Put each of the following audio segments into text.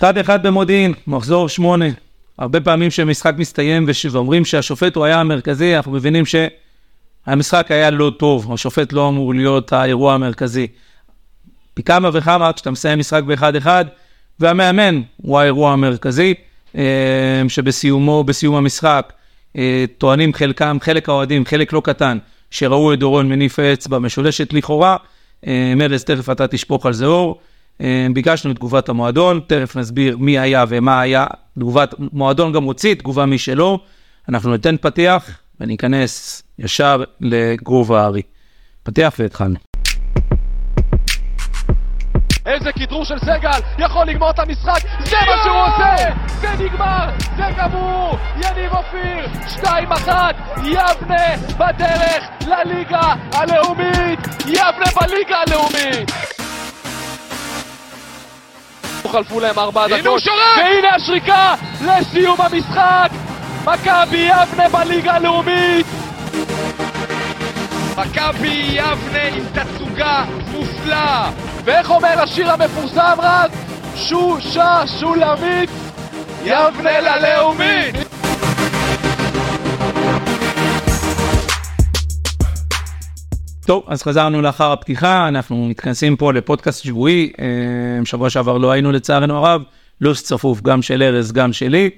אחד אחד במודיעין, מחזור שמונה. הרבה פעמים כשמשחק מסתיים ואומרים שהשופט הוא היה המרכזי, אנחנו מבינים שהמשחק היה לא טוב, השופט לא אמור להיות האירוע המרכזי. פי כמה וכמה כשאתה מסיים משחק באחד-אחד, והמאמן הוא האירוע המרכזי, אה, שבסיומו, בסיום המשחק, אה, טוענים חלקם, חלק האוהדים, חלק לא קטן, שראו את דורון מניף האצבע משולשת לכאורה. אה, מרז, תכף אתה תשפוך על זה אור. אה, ביקשנו את תגובת המועדון, תכף נסביר מי היה ומה היה. תגובת, מועדון גם הוציא תגובה משלו. אנחנו ניתן פתיח וניכנס ישר לגרוב הארי. פתיח והתחלנו. איזה כדרור של סגל, יכול לגמור את המשחק, זה מה שהוא עושה! זה נגמר, זה גמור! יניב אופיר, 2-1, יבנה בדרך לליגה הלאומית! יבנה בליגה הלאומית! חלפו להם ארבע דקות, הנה הוא שורק! והנה השריקה לסיום המשחק! מכבי יבנה בליגה הלאומית! מכבי יבנה עם תצוגה מופלאה! ואיך אומר השיר המפורסם רז? שושה שולמית, יבנה ללאומית! טוב, אז חזרנו לאחר הפתיחה, אנחנו מתכנסים פה לפודקאסט שבועי, אה, שבוע שעבר לא היינו לצערנו הרב, לו"ז צפוף גם של ארז, גם שלי.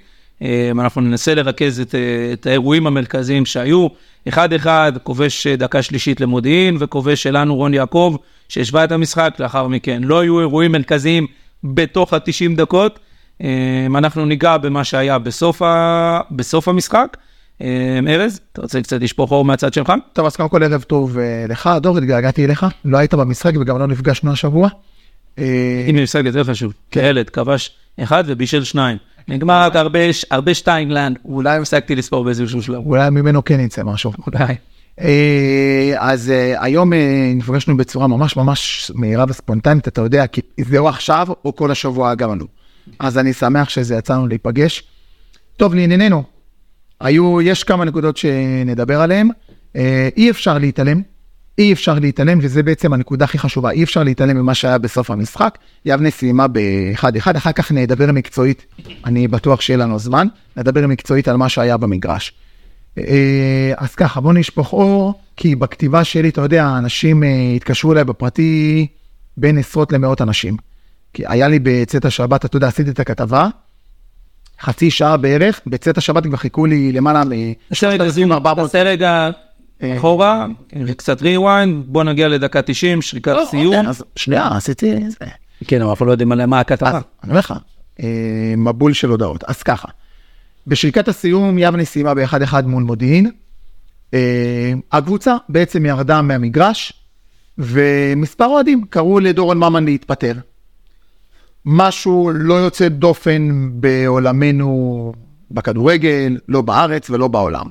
אה, אנחנו ננסה לרכז את, אה, את האירועים המרכזיים שהיו, אחד אחד, כובש דקה שלישית למודיעין, וכובש שלנו רון יעקב, שהשווה את המשחק, לאחר מכן לא היו אירועים מרכזיים בתוך ה-90 דקות. אנחנו ניגע במה שהיה בסוף, ה... בסוף המשחק. אה, ארז, אתה רוצה קצת לשפוך אור מהצד שלך? טוב, אז קודם כל ערב טוב אה, לך, דור, התגעגעתי אליך, לא היית במשחק וגם לא נפגשנו השבוע. אה, הנה משחק יותר חשוב, כילד כבש אחד ובישל שניים. נגמר רק הרבה, הרבה שתיים לנד, אולי הפסקתי לספור באיזשהו שלב. אולי ממנו כן יצא משהו. אולי. אה, אז אה, היום אה, נפגשנו בצורה ממש ממש מהירה וספונטנית, אתה יודע, כי זה או עכשיו או כל השבוע גם לנו. אז אני שמח שזה יצא לנו להיפגש. טוב, לענייננו, היו, יש כמה נקודות שנדבר עליהן. אה, אי אפשר להתעלם, אי אפשר להתעלם, וזה בעצם הנקודה הכי חשובה, אי אפשר להתעלם ממה שהיה בסוף המשחק. יבנה סיימה ב-1-1, אחר כך נדבר מקצועית, אני בטוח שיהיה לנו זמן, נדבר מקצועית על מה שהיה במגרש. אה, אז ככה, בוא נשפוך אור, כי בכתיבה שלי, אתה יודע, אנשים אה, התקשרו אליי בפרטי בין עשרות למאות אנשים. כי היה לי בצאת השבת, אתה יודע, עשיתי את הכתבה, חצי שעה בערך, בצאת השבת כבר חיכו לי למעלה מ... תעשה רגע רגע אחורה, קצת rewind, בוא נגיע לדקה 90, שריקת סיום. אז שנייה, עשיתי זה. כן, אבל אנחנו לא יודעים מה הכתבה. אני אומר לך, אה, מבול של הודעות. אז ככה, בשריקת הסיום יבנה סיימה ב-1-1 מול מודיעין. אה, הקבוצה בעצם ירדה מהמגרש, ומספר אוהדים קראו לדורון ממן להתפטר. משהו לא יוצא דופן בעולמנו בכדורגל, לא בארץ ולא בעולם.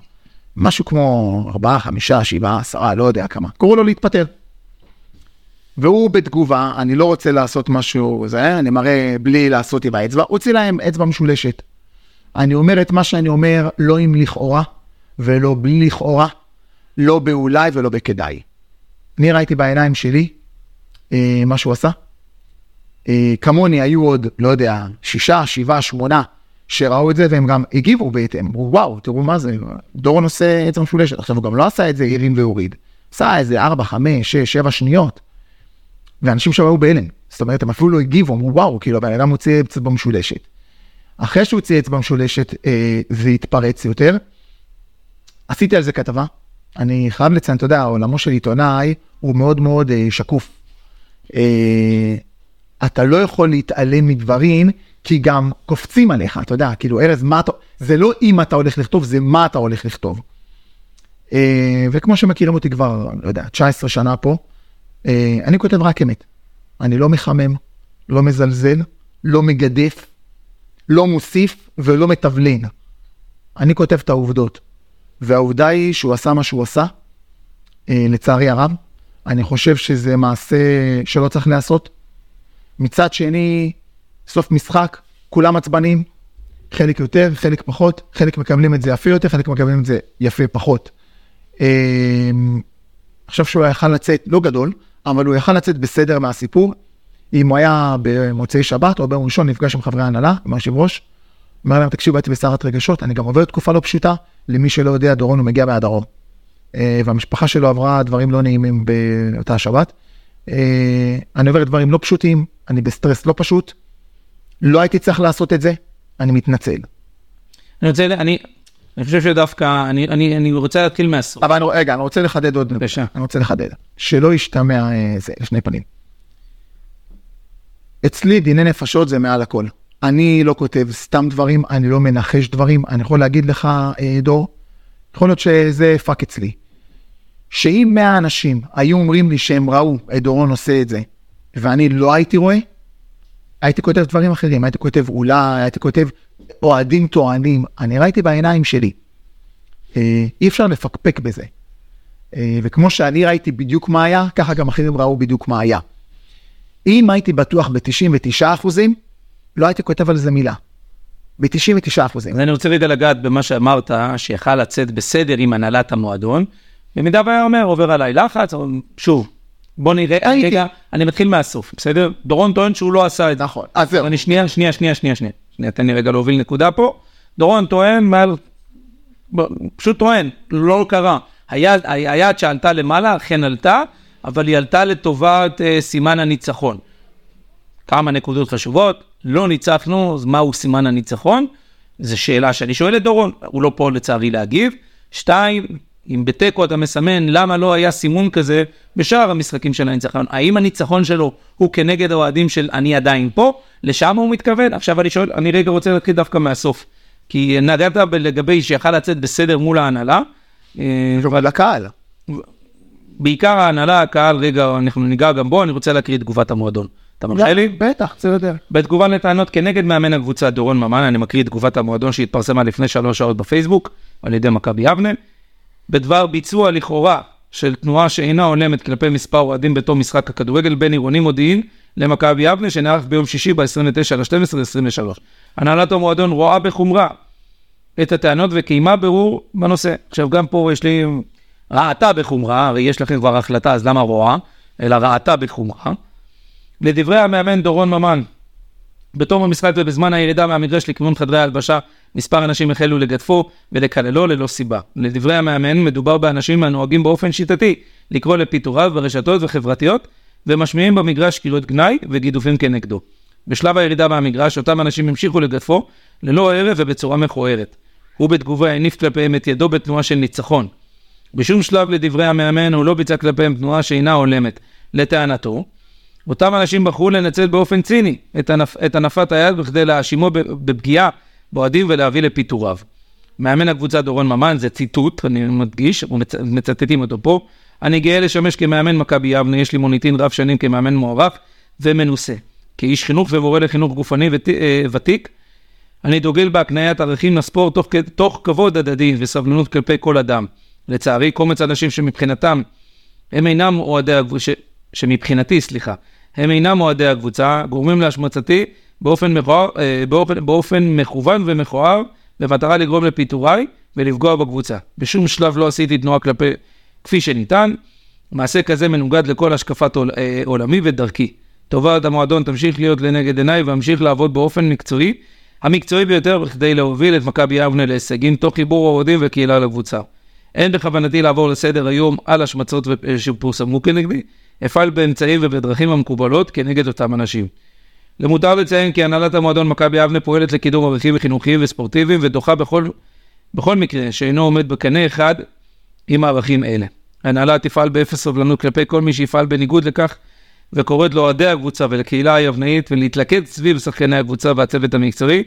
משהו כמו 4, 5, 7, 10, לא יודע כמה. קראו לו להתפטר. והוא בתגובה, אני לא רוצה לעשות משהו, זה, אני מראה בלי לעשות עם האצבע, הוציא להם אצבע משולשת. אני אומר את מה שאני אומר, לא עם לכאורה, ולא בלי לכאורה, לא באולי ולא בכדאי. אני ראיתי בעיניים שלי אה, מה שהוא עשה. אה, כמוני היו עוד, לא יודע, שישה, שבעה, שמונה, שראו את זה והם גם הגיבו בהתאם. אמרו, וואו, תראו מה זה, דורון עושה אצבע משולשת. עכשיו, הוא גם לא עשה את זה הרים והוריד. עשה איזה ארבע, חמש, שש, שבע שניות. ואנשים שם היו בהלם. זאת אומרת, הם אפילו לא הגיבו, אמרו, וואו, כאילו, הבן אדם הוציא אצבע משולשת. אחרי שהוא הוציא אצבע משולשת, אה, זה התפרץ יותר. עשיתי על זה כתבה. אני חייב לציין, אתה יודע, עולמו של עיתונאי הוא מאוד מאוד אה, שקוף. אה, אתה לא יכול להתעלם מדברים, כי גם קופצים עליך, אתה יודע, כאילו, ארז, מה אתה... זה לא אם אתה הולך לכתוב, זה מה אתה הולך לכתוב. אה, וכמו שמכירים אותי כבר, לא יודע, 19 שנה פה, אה, אני כותב רק אמת. אני לא מחמם, לא מזלזל, לא מגדף, לא מוסיף ולא מתבלין. אני כותב את העובדות. והעובדה היא שהוא עשה מה שהוא עשה, אה, לצערי הרב. אני חושב שזה מעשה שלא צריך להיעשות. מצד שני, סוף משחק, כולם עצבנים, חלק יותר, חלק פחות, חלק מקבלים את זה יפה יותר, חלק מקבלים את זה יפה פחות. אה, עכשיו שהוא יכל לצאת, לא גדול, אבל הוא יכל לצאת בסדר מהסיפור. אם הוא היה במוצאי שבת או ביום ראשון נפגש עם חברי ההנהלה, עם היושב ראש, אומר להם, תקשיבו, הייתי בסערת רגשות, אני גם עובר תקופה לא פשוטה, למי שלא יודע, דורון הוא מגיע מהדרום. אה, והמשפחה שלו עברה דברים לא נעימים באותה שבת. אה, אני עובר דברים לא פשוטים, אני בסטרס לא פשוט, לא הייתי צריך לעשות את זה, אני מתנצל. אני רוצה, אני, אני חושב שדווקא, אני, אני, אני רוצה להתחיל מהסוף. אבל אני, רגע, אני רוצה לחדד עוד נקודה. בבקשה. אני רוצה לחדד. שלא ישתמע אה, זה, לשני פנים. אצלי דיני נפשות זה מעל הכל. אני לא כותב סתם דברים, אני לא מנחש דברים. אני יכול להגיד לך, אה, דור, יכול להיות שזה פאק אצלי. שאם 100 אנשים היו אומרים לי שהם ראו את דורון עושה את זה, ואני לא הייתי רואה, הייתי כותב דברים אחרים, הייתי כותב אולי, הייתי כותב אוהדים טוענים, אני ראיתי בעיניים שלי. אה, אי אפשר לפקפק בזה. אה, וכמו שאני ראיתי בדיוק מה היה, ככה גם אחרים ראו בדיוק מה היה. אם הייתי בטוח ב-99 אחוזים, לא הייתי כותב על זה מילה. ב-99 אחוזים. אני רוצה רגע לגעת במה שאמרת, שיכל לצאת בסדר עם הנהלת המועדון. במידה והיה אומר, עובר עליי לחץ, שוב, בוא נראה, הייתי. רגע, אני מתחיל מהסוף, בסדר? דורון טוען שהוא לא עשה את זה. נכון. אז זהו. אני שנייה, שנייה, שנייה, שנייה, שנייה. שנייה, תן לי רגע להוביל נקודה פה. דורון טוען מעל, פשוט טוען, לא קרה. היד, היד שעלתה למעלה אכן עלתה, אבל היא עלתה לטובת אה, סימן הניצחון. כמה נקודות חשובות, לא ניצחנו, אז מהו סימן הניצחון? זו שאלה שאני שואל את דורון, הוא לא פה לצערי להגיב. שתיים, אם בתיקו אתה מסמן למה לא היה סימון כזה בשאר המשחקים של הניצחון, האם הניצחון שלו הוא כנגד האוהדים של אני עדיין פה? לשם הוא מתכוון? עכשיו אני שואל, אני רגע רוצה להתחיל דווקא מהסוף. כי נגעת לגבי שיכל לצאת בסדר מול ההנהלה. אה, אבל לקהל. בעיקר ההנהלה, הקהל, רגע, אנחנו ניגע גם בו, אני רוצה להקריא את תגובת המועדון. אתה מרשה לי? בטח, זה יודע. בתגובה לטענות כנגד מאמן הקבוצה דורון ממן, אני מקריא את תגובת המועדון שהתפרסמה לפני שלוש שעות בפייסבוק על ידי מכבי יבנה. בדבר ביצוע לכאורה של תנועה שאינה הולמת כלפי מספר אוהדים בתום משחק הכדורגל בין עירוני מודיעין למכבי יבנה שנערך ביום שישי ב-29 ל-12 23. הנהלת המועדון רואה בחומרה את הטענות וקיימה בירור בנושא. עכשיו גם פה יש לי ראתה בחומרה, הרי יש לכם כבר החלטה אז למה רואה? אלא ראתה בחומרה. לדברי המאמן דורון ממן, בתום המשחק ובזמן הירידה מהמגרש לכיוון חדרי ההלבשה, מספר אנשים החלו לגדפו ולקללו ללא סיבה. לדברי המאמן, מדובר באנשים הנוהגים באופן שיטתי לקרוא לפיטוריו ברשתות וחברתיות, ומשמיעים במגרש קריאות גנאי וגידופים כנגדו. בשלב הירידה מהמגרש, אותם אנשים המשיכו לגדפו ללא הרף ובצורה מכוערת. הוא בתגובה הניף כלפיהם את ידו בתנועה של ניצחון. בשום שלב לדברי המאמן הוא לא ביצע כלפיהם תנועה שאינה הולמת. לטענתו, אותם אנשים בחרו לנצל באופן ציני את, הנפ... את הנפת היד בכדי להאשימו בפגיעה באוהדים ולהביא לפיטוריו. מאמן הקבוצה דורון ממן, זה ציטוט, אני מדגיש, מצ... מצטטים אותו פה. אני גאה לשמש כמאמן מכבי יבנה, יש לי מוניטין רב שנים כמאמן מוערך ומנוסה. כאיש חינוך ומורה לחינוך גופני ות... אה, ותיק, אני דוגל בהקניית ערכים לספורט תוך, תוך כבוד הדדי וסבלנות כלפי כל אדם. לצערי, קומץ אנשים שמבחינתם הם אינם אוהדי שמבחינתי, סליחה, הם אינם אוהדי הקבוצה, גורמים להשמצתי באופן, מכוער, אה, באופן, באופן מכוון ומכוער, במטרה לגרום לפיטוריי ולפגוע בקבוצה. בשום שלב לא עשיתי תנועה כלפי, כפי שניתן, מעשה כזה מנוגד לכל השקפת עול, אה, עולמי ודרכי. טובת המועדון תמשיך להיות לנגד עיניי ואמשיך לעבוד באופן מקצועי, המקצועי ביותר בכדי להוביל את מכבי יבנה להישגים תוך חיבור האוהדים וקהילה לקבוצה. אין בכוונתי לעבור לסדר היום על השמצות שפורסמו כנגדי, אפעל באמצעים ובדרכים המקובלות כנגד אותם אנשים. למותר לציין כי הנהלת המועדון מכבי יבנה פועלת לקידום ערכים חינוכיים וספורטיביים ודוחה בכל, בכל מקרה שאינו עומד בקנה אחד עם הערכים אלה. ההנהלה תפעל באפס סובלנות כלפי כל מי שיפעל בניגוד לכך וקוראת לאוהדי הקבוצה ולקהילה היבנאית ולהתלכד סביב שחקני הקבוצה והצוות המקצועי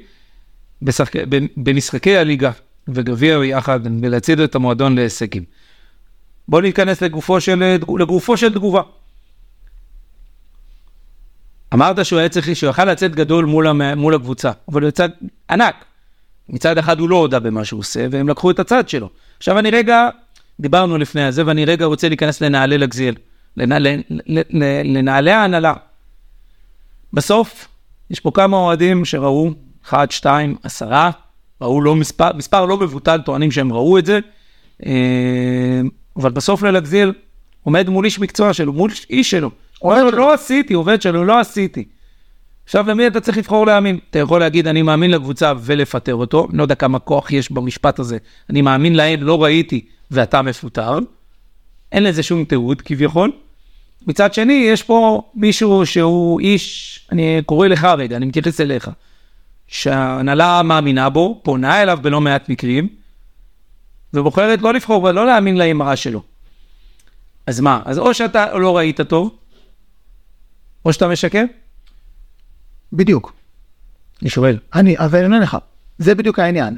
בשחק... במשחקי הליגה וגביע ביחד ולהצעיד את המועדון להישגים. בואו ניכנס לגופו של, לגופו של תגובה. אמרת שהוא היה צריך, שהוא יכל לצאת גדול מול, המ... מול הקבוצה, אבל הוא יצא ענק. מצד אחד הוא לא הודה במה שהוא עושה, והם לקחו את הצד שלו. עכשיו אני רגע, דיברנו לפני הזה, ואני רגע רוצה להיכנס לנעלי לגזיאל, לנעלי, לנעלי ההנהלה. בסוף, יש פה כמה אוהדים שראו, אחד, שתיים, עשרה, ראו לא מספר, מספר לא מבוטל טוענים שהם ראו את זה, אה, אבל בסוף ללגזיאל עומד מול איש מקצוע שלו, מול איש שלו, אומר לא עשיתי, עובד שלו, לא עשיתי. עכשיו, למי אתה צריך לבחור להאמין? אתה יכול להגיד, אני מאמין לקבוצה ולפטר אותו, לא יודע כמה כוח יש במשפט הזה, אני מאמין להם, לא ראיתי, ואתה מפוטר. אין לזה שום תיעוד כביכול. מצד שני, יש פה מישהו שהוא איש, אני קורא לך רגע, אני מתייחס אליך, שההנהלה מאמינה בו, פונה אליו בלא מעט מקרים, ובוחרת לא לבחור ולא להאמין לאמרה שלו. אז מה, אז או שאתה לא ראית טוב, או שאתה משקר? בדיוק. אני שואל. אני, אבל אני עונה לך, זה בדיוק העניין.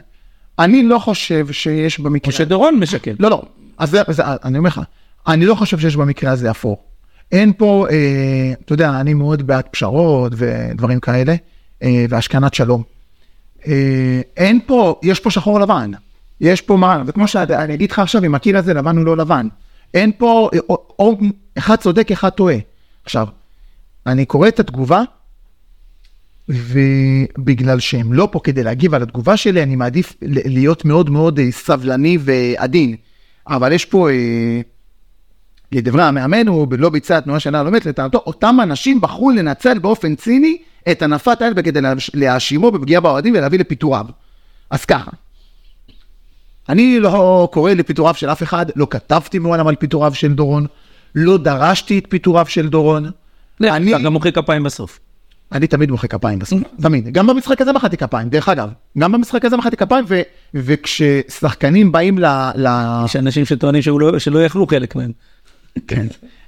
אני לא חושב שיש במקרה... או שדורון משקר. לא, לא, אז זה, זה, אני אומר לך, אני לא חושב שיש במקרה הזה אפור. אין פה, אה, אתה יודע, אני מאוד בעד פשרות ודברים כאלה, אה, והשכנת שלום. אה, אין פה, יש פה שחור לבן. יש פה מה, וכמו שאני אגיד לך עכשיו, אם הקיל הזה לבן הוא לא לבן. אין פה, אה, או, או אחד צודק, אחד טועה. עכשיו, אני קורא את התגובה, ובגלל שהם לא פה כדי להגיב על התגובה שלי, אני מעדיף להיות מאוד מאוד אה, סבלני ועדין. אבל יש פה, אה, לדברי המאמן, הוא לא ביצע תנועה שאינה לומדת, לטענתו, אותם אנשים בחרו לנצל באופן ציני את הנפת האל כדי להאשימו בפגיעה באוהדים ולהביא לפיטוריו. אז ככה, אני לא קורא לפיטוריו של אף אחד, לא כתבתי מעולם על פיטוריו של דורון, לא דרשתי את פיטוריו של דורון. אני גם מוחא כפיים בסוף. אני תמיד מוחא כפיים בסוף, תמיד. גם במשחק הזה מחאתי כפיים, דרך אגב. גם במשחק הזה מחאתי כפיים, ו- וכששחקנים באים ל... ל- יש אנשים שטוענים לא- שלא יכלו חלק מהם. כן.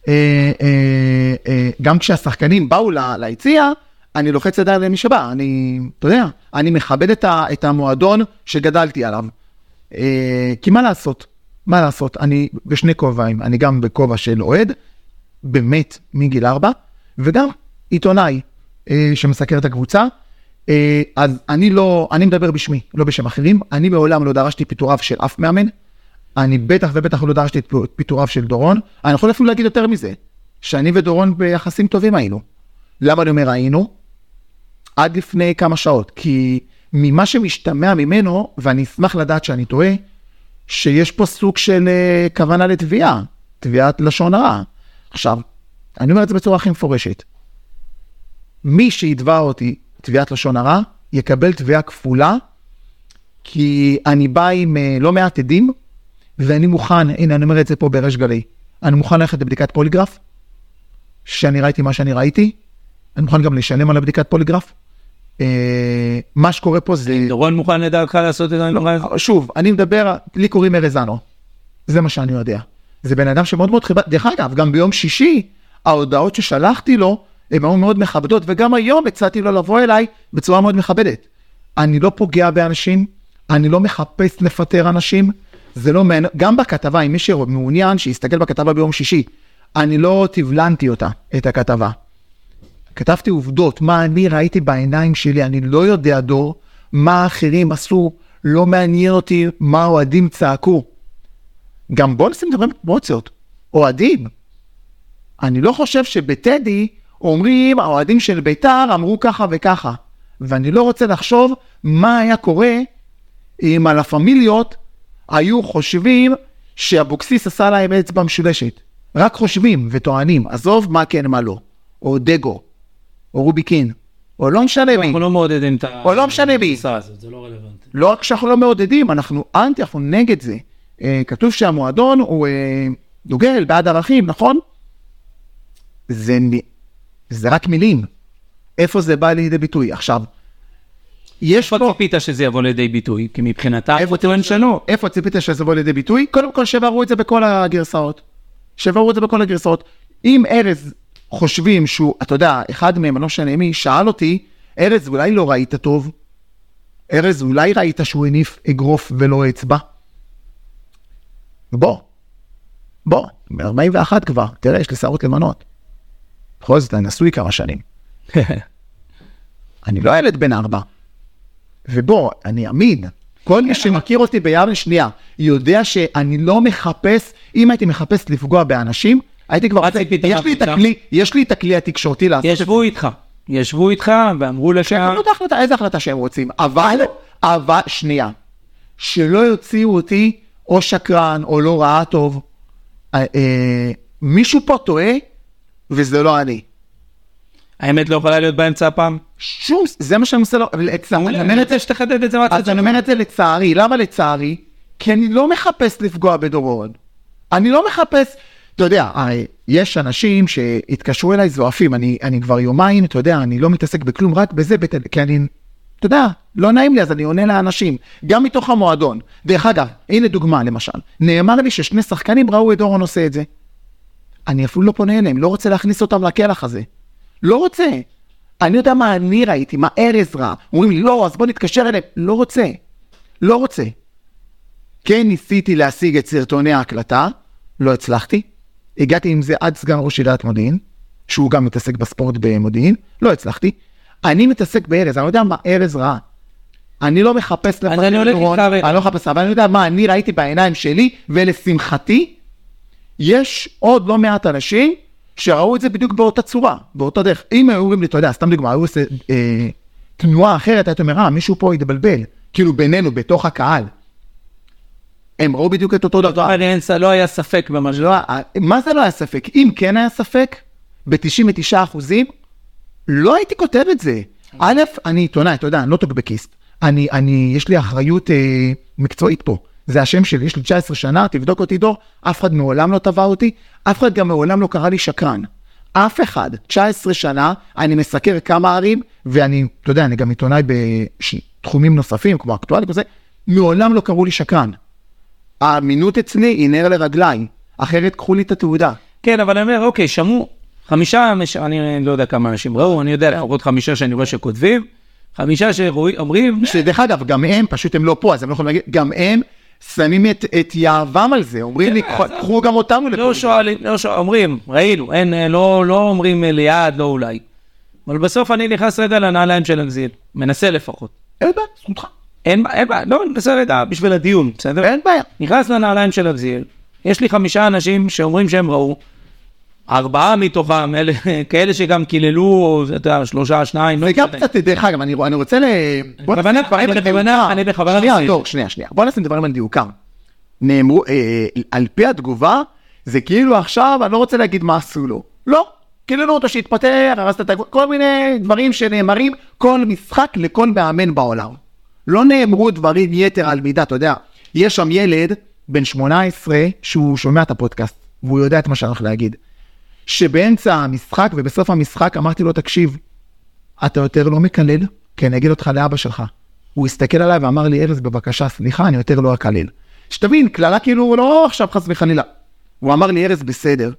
אה, אה, אה, גם כשהשחקנים באו ל- ליציע, אני לוחץ ידיים למי שבא, אני, אתה יודע, אני מכבד את, ה- את המועדון שגדלתי עליו. אה, כי מה לעשות? מה לעשות? אני בשני כובעים, אני גם בכובע של אוהד, באמת מגיל ארבע, וגם עיתונאי אה, שמסקר את הקבוצה. אה, אז אני לא, אני מדבר בשמי, לא בשם אחרים. אני מעולם לא דרשתי פיטוריו של אף מאמן. אני בטח ובטח לא דרשתי את פיטוריו של דורון. אני יכול אפילו להגיד יותר מזה, שאני ודורון ביחסים טובים היינו. למה אני אומר היינו? עד לפני כמה שעות, כי ממה שמשתמע ממנו, ואני אשמח לדעת שאני טועה, שיש פה סוג של uh, כוונה לתביעה, תביעת לשון הרע. עכשיו, אני אומר את זה בצורה הכי מפורשת. מי שיתבע אותי תביעת לשון הרע, יקבל תביעה כפולה, כי אני בא עם uh, לא מעט עדים, ואני מוכן, הנה אני אומר את זה פה בריש גלי, אני מוכן ללכת לבדיקת פוליגרף, שאני ראיתי מה שאני ראיתי, אני מוכן גם לשלם על הבדיקת פוליגרף. Uh, מה שקורה פה זה... דורון מוכן לדעתך לעשות את הדבר הזה? שוב, אני מדבר, לי קוראים ארזנו, זה מה שאני יודע. זה בן אדם שמאוד מאוד חיבד, דרך אגב, גם ביום שישי, ההודעות ששלחתי לו, הן היו מאוד מכבדות, וגם היום הצעתי לו לבוא אליי בצורה מאוד מכבדת. אני לא פוגע באנשים, אני לא מחפש לפטר אנשים, זה לא מעניין, גם בכתבה, אם מי שמעוניין, שיסתכל בכתבה ביום שישי, אני לא תבלנתי אותה, את הכתבה. כתבתי עובדות, מה אני ראיתי בעיניים שלי, אני לא יודע דור, מה האחרים עשו, לא מעניין אותי מה האוהדים צעקו. גם בוא נשים דברים פרופורציות, אוהדים. אני לא חושב שבטדי אומרים, האוהדים של בית"ר אמרו ככה וככה, ואני לא רוצה לחשוב מה היה קורה אם הלה פמיליות היו חושבים שאבוקסיס עשה להם אצבע משולשת. רק חושבים וטוענים, עזוב מה כן מה לא, או דגו, או רוביקין, או לא משנה מי. אנחנו לא מעודדים את ה... או לא משנה מי. זה לא רלוונטי. לא רק שאנחנו לא מעודדים, אנחנו אנטי, אנחנו נגד זה. אה, כתוב שהמועדון הוא אה, דוגל בעד ערכים, נכון? זה, זה רק מילים. איפה זה בא לידי ביטוי? עכשיו, יש איפה פה... ציפית שזה יבוא לידי ביטוי? כי מבחינתה, איפה טוען שלא. איפה ציפית שזה יבוא לידי ביטוי? קודם כל שברו את זה בכל הגרסאות. שברו את זה בכל הגרסאות. אם ארז חושבים שהוא, אתה יודע, אחד מהם, אני לא משנה מי, שאל אותי, ארז, אולי לא ראית טוב? ארז, אולי ראית שהוא הניף אגרוף ולא אצבע? בוא, בוא, מ-41 כבר, תראה, יש לי שערות לבנות. בכל זאת, אני נשוי כמה שנים. אני לא ילד בן ארבע. ובוא, אני אמין. כל מי שמכיר אותי ביבנה שנייה, יודע שאני לא מחפש, אם הייתי מחפש לפגוע באנשים, הייתי כבר... יש לי את? הכלי, יש לי את הכלי התקשורתי לעשות את זה. ישבו איתך. ישבו איתך ואמרו לך... שיקבלו את ההחלטה, איזה החלטה שהם רוצים. אבל, אבל, שנייה, שלא יוציאו אותי או שקרן או לא רעה טוב. אה, אה, מישהו פה טועה, וזה לא אני. האמת לא יכולה להיות באמצע הפעם? שום, זה מה שאני מנסה, לא- לצערי, אני אומר את זה, שתחדד את זה מהצד אז אני אומר את זה לצערי, למה לצערי? כי אני לא מחפש לפגוע בדורון. אני לא מחפש, אתה יודע, הרי יש אנשים שהתקשרו אליי זועפים, אני, אני כבר יומיים, אתה יודע, אני לא מתעסק בכלום, רק בזה, בת... כי אני, אתה יודע, לא נעים לי, אז אני עונה לאנשים, גם מתוך המועדון. דרך אגב, הנה דוגמה למשל, נאמר לי ששני שחקנים ראו את דורון עושה את זה. אני אפילו לא פונה אליהם, לא רוצה להכניס אותם לקלח הזה. לא רוצה. אני יודע מה אני ראיתי, מה ארז ראה. אומרים לי, לא, אז בוא נתקשר אליהם. לא רוצה. לא רוצה. כן ניסיתי להשיג את סרטוני ההקלטה, לא הצלחתי. הגעתי עם זה עד סגן ראש עיריית מודיעין, שהוא גם מתעסק בספורט במודיעין, לא הצלחתי. אני מתעסק בארז, אני לא יודע מה ארז ראה. אני לא מחפש איתך ו- אני לא מחפש, אבל אני יודע מה אני ראיתי בעיניים שלי, ולשמחתי, יש עוד לא מעט אנשים שראו את זה בדיוק באותה צורה, באותה דרך. אם היו אומרים לי, אתה יודע, סתם דוגמא, היו עושה אה, תנועה אחרת, היית אומר, אה, מישהו פה התבלבל, כאילו בינינו, בתוך הקהל. הם ראו בדיוק את אותו דבר. לא היה ספק במה שלא. לא, אה, מה זה לא היה ספק? אם כן היה ספק, ב-99 אחוזים, לא הייתי כותב את זה. א', אני עיתונאי, אתה יודע, אני לא טוקבקיסט. אני, אני, יש לי אחריות אה, מקצועית פה. זה השם שלי, יש לי 19 שנה, תבדוק אותי דור, אף אחד מעולם לא תבע אותי, אף אחד גם מעולם לא קרא לי שקרן. אף אחד, 19 שנה, אני מסקר כמה ערים, ואני, אתה יודע, אני גם עיתונאי בתחומים נוספים, כמו אקטואליה וזה, מעולם לא קראו לי שקרן. האמינות אצלי היא נר לרגליי, אחרת קחו לי את התעודה. כן, אבל אני אומר, אוקיי, שמעו, חמישה, מש- אני לא יודע כמה אנשים ראו, אני יודע לפחות חמישה שאני רואה שכותבים, חמישה שאומרים, שדרך אגב, גם הם, פשוט הם לא פה, אז הם לא יכולים להגיד, גם הם שמים את, את יהבם על זה, אומרים לי, "קחו- קחו גם אותנו לפה. לא שואלים, לא שואלים, אומרים, ראינו, אין, אה, לא, לא אומרים אה, ליד, לא אולי. אבל בסוף אני נכנס רגע לנעליים של הגזיל, מנסה לפחות. אין בעיה, זכותך. אין בעיה, אין בעיה, לא, אני מנסה רגע בשביל הדיון, בסדר? אין בעיה. נכנס לנעליים של הגזיל, יש לי חמישה אנשים שאומרים שהם ראו, ארבעה מתוכם, אלה, כאלה שגם קיללו, אתה יודע, שלושה, שניים, לא וגם משנה. קצת, דרך אגב, אני אני רוצה ל... בוא נשים דברים על דיוקם. אני בכוונה שנייה, דור, שנייה, שנייה. בוא נשים דברים על דיוקם. נאמרו, אה, על פי התגובה, זה כאילו עכשיו, אני לא רוצה להגיד מה עשו לו. לא. קיללו אותו שהתפטר, הרסת את הגבול, כל מיני דברים שנאמרים כל משחק לכל מאמן בעולם. לא נאמרו דברים יתר על מידה, אתה יודע, יש שם ילד בן 18 שהוא שומע את הפודקאסט, והוא יודע את מה שאני הולך להגיד. שבאמצע המשחק ובסוף המשחק אמרתי לו, תקשיב, אתה יותר לא מקלל, כי אני אגיד אותך לאבא שלך. הוא הסתכל עליי ואמר לי, ארז, בבקשה, סליחה, אני יותר לא אקלל. שתבין, קללה כאילו לא עכשיו חס וחלילה. הוא אמר לי, ארז, בסדר.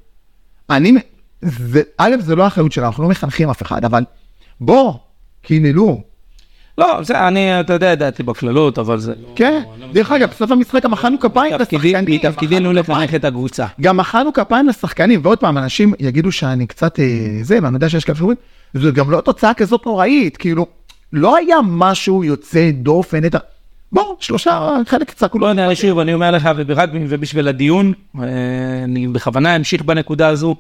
אני, זה, א', זה לא האחריות שלנו, אנחנו לא מחנכים אף אחד, אבל בוא, קיללו. לא, זה, אני, אתה יודע, ידעתי בקללות, אבל זה... כן, דרך אגב, בסוף המשחק גם מחאנו כפיים לשחקנים. מתפקידנו לחנך את הקבוצה. גם מחאנו כפיים לשחקנים, ועוד פעם, אנשים יגידו שאני קצת אה, זה, ואני יודע שיש כאלה שאומרים, זו גם לא תוצאה כזאת נוראית, כאילו, לא היה משהו יוצא דופן, את ה... בוא, שלושה, חלק צעקו לא. יודע, שוב, אני אומר לך, ורק ובשביל הדיון, אה, אני בכוונה אמשיך בנקודה הזו.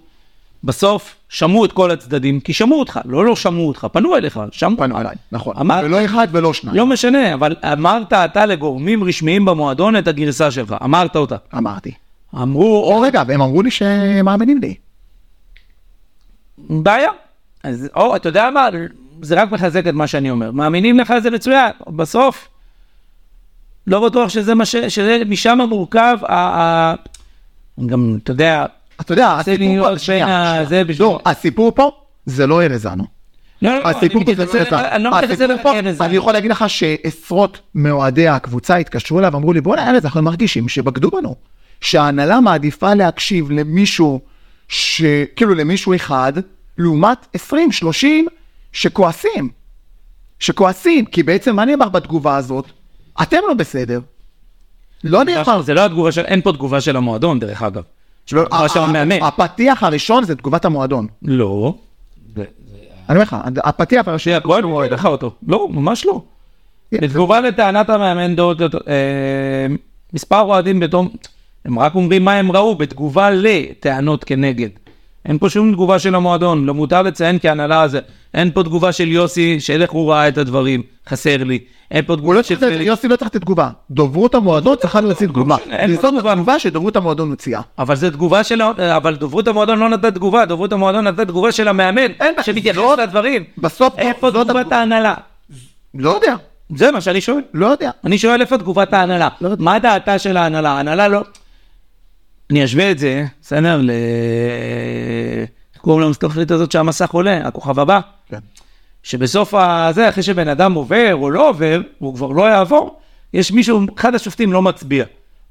בסוף, שמעו את כל הצדדים, כי שמעו אותך, לא לא שמעו אותך, פנו אליך, שמעו. פנו עליי, נכון. אמר- ולא אחד ולא שניים. לא משנה, אבל אמרת אתה לגורמים רשמיים במועדון את הגרסה שלך, אמרת אותה. אמרתי. אמרו, או רגע, והם אמרו לי שהם מאמינים לי. בעיה. אז או, אתה יודע מה, זה רק מחזק את מה שאני אומר. מאמינים לך זה מצוין, בסוף, לא בטוח שזה מה ש... שזה משם מורכב, ה... ה... גם, אתה יודע, אתה יודע, הסיפור פה, שנייה, לא, הסיפור פה זה לא ארזנו. לא, לא, לא, הסיפור אני פה זה לא מתייחס הסיפור פה. אני יכול להגיד לך שעשרות מאוהדי הקבוצה התקשרו אליי ואמרו לי, בוא'נה ארז, אנחנו מרגישים שבגדו בנו. שההנהלה מעדיפה להקשיב למישהו. כאילו למישהו אחד, לעומת 20, 30 שכועסים. שכועסים, כי בעצם מה נאמר בתגובה הזאת? אתם לא בסדר. לא נאמר. זה לא התגובה של, אין פה תגובה של המועדון דרך אגב. לא, תגובה של המאמן. הפתיח הראשון זה תגובת המועדון. לא. אני אומר לך, הפתיח הראשון... בוא אני אראה לך אותו. לא, ממש לא. בתגובה לטענת המאמן דוד, אה, מספר אוהדים בתום, הם רק אומרים מה הם ראו בתגובה לטענות כנגד אין פה שום תגובה של המועדון, לא מותר לציין כהנהלה זה. אין פה תגובה של יוסי, של איך הוא ראה את הדברים, חסר לי. אין פה תגובה לא של... יוסי לא צריך לתת תגובה. דוברות המועדון צריכה להוציא תגובה. אין זאת תגובה שדוברות המועדון מוציאה. אבל זה תגובה של... אבל דוברות המועדון לא נתנה תגובה, דוברות המועדון נתנה תגובה של המאמן, שמתייחס לדברים. בסוף, איפה תגובת ההנהלה? לא יודע, זה מה שאני שואל. לא יודע. אני שואל איפה תגובת ההנהלה. לא. מה דעתה של ההנהלה? ההנהלה לא... אני אשווה את זה, בסדר? ל... איך קוראים למסתכלית הזאת שהמסך עולה? הכוכב הבא? כן. שבסוף הזה, אחרי שבן אדם עובר או לא עובר, הוא כבר לא יעבור, יש מישהו, אחד השופטים לא מצביע.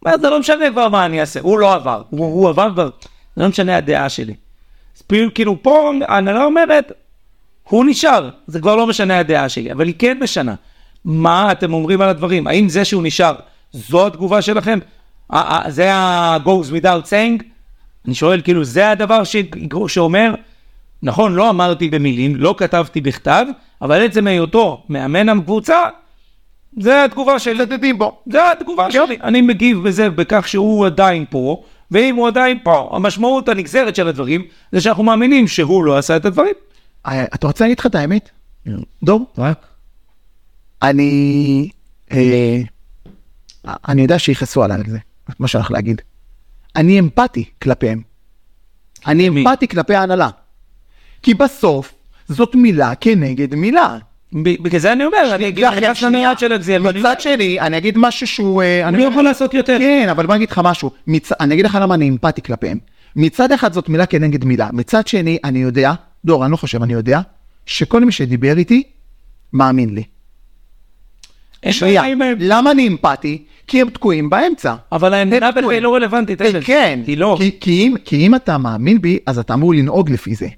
אומר, זה לא משנה כבר מה אני אעשה, הוא לא עבר, הוא, הוא עבר כבר, זה לא משנה הדעה שלי. אז כאילו פה ההנהלה אומרת, הוא נשאר, זה כבר לא משנה הדעה שלי, אבל היא כן משנה. מה אתם אומרים על הדברים? האם זה שהוא נשאר, זו התגובה שלכם? ה- ה- זה ה-goes without saying? אני שואל, כאילו, זה הדבר ש... שאומר, נכון, לא אמרתי במילים, לא כתבתי בכתב, אבל עצם היותו מאמן הקבוצה, זה התגובה שלי. מצדדים בו. זה התגובה שלי. אני מגיב בזה בכך שהוא עדיין פה, ואם הוא עדיין פה, המשמעות הנגזרת של הדברים, זה שאנחנו מאמינים שהוא לא עשה את הדברים. אה, אתה רוצה להגיד לך את האמת? דור? אני... אה, אני יודע שיכעסו עליי על זה, מה שאני הולך להגיד. אני אמפתי כלפיהם. אני מי? אמפתי כלפי ההנהלה. כי בסוף זאת מילה כנגד מילה. בגלל זה אני אומר, אני אגיד לך לנייד של אקזיאל, ואני אומר, מצד שני, אני אגיד משהו שהוא... אה, אני יכול לעשות יותר. כן, אבל בוא אני אגיד לך משהו. אני אגיד לך למה אני אמפתי כלפיהם. מצד אחד זאת מילה כנגד מילה. מצד שני, אני יודע, דור, אני לא חושב, אני יודע, שכל מי שדיבר איתי, מאמין לי. שנייה, למה אני אמפתי? כי הם תקועים באמצע. אבל העמדה בזה היא לא רלוונטית. ארז. כן, היא לא. כי, כי, אם, כי אם אתה מאמין בי, אז אתה אמור לנהוג לפי זה.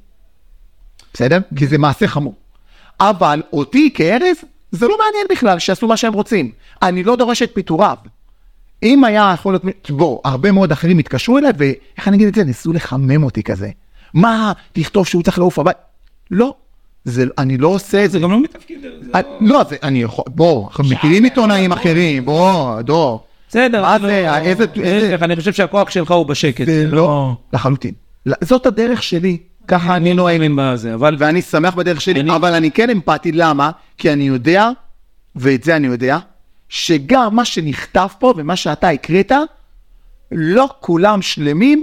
בסדר? כי זה מעשה חמור. אבל אותי כארז, זה לא מעניין בכלל, שיעשו מה שהם רוצים. אני לא דורש את פיטוריו. אם היה יכול להיות, בוא, הרבה מאוד אחרים התקשרו אליי, ואיך אני אגיד את זה? ניסו לחמם אותי כזה. מה, תכתוב שהוא צריך לעוף הבית? לא, זה, אני לא עושה את זה. זה גם לא מתפקיד. זה אני- לא, זה, אני יכול, בוא, אנחנו מכירים עיתונאים אחרים, בוא, דור. בסדר. מה לא- זה, איזה- איזה- להפך, אני חושב שהכוח שלך הוא בשקט. זה לא, לחלוטין. לא, זאת הדרך שלי, ככה אני נוהג. מאמין בזה, אבל ואני שמח בדרך שלי, אבל אני כן אמפתי, למה? כי אני יודע, ואת זה אני יודע, שגם מה שנכתב פה ומה שאתה הקראת, לא כולם שלמים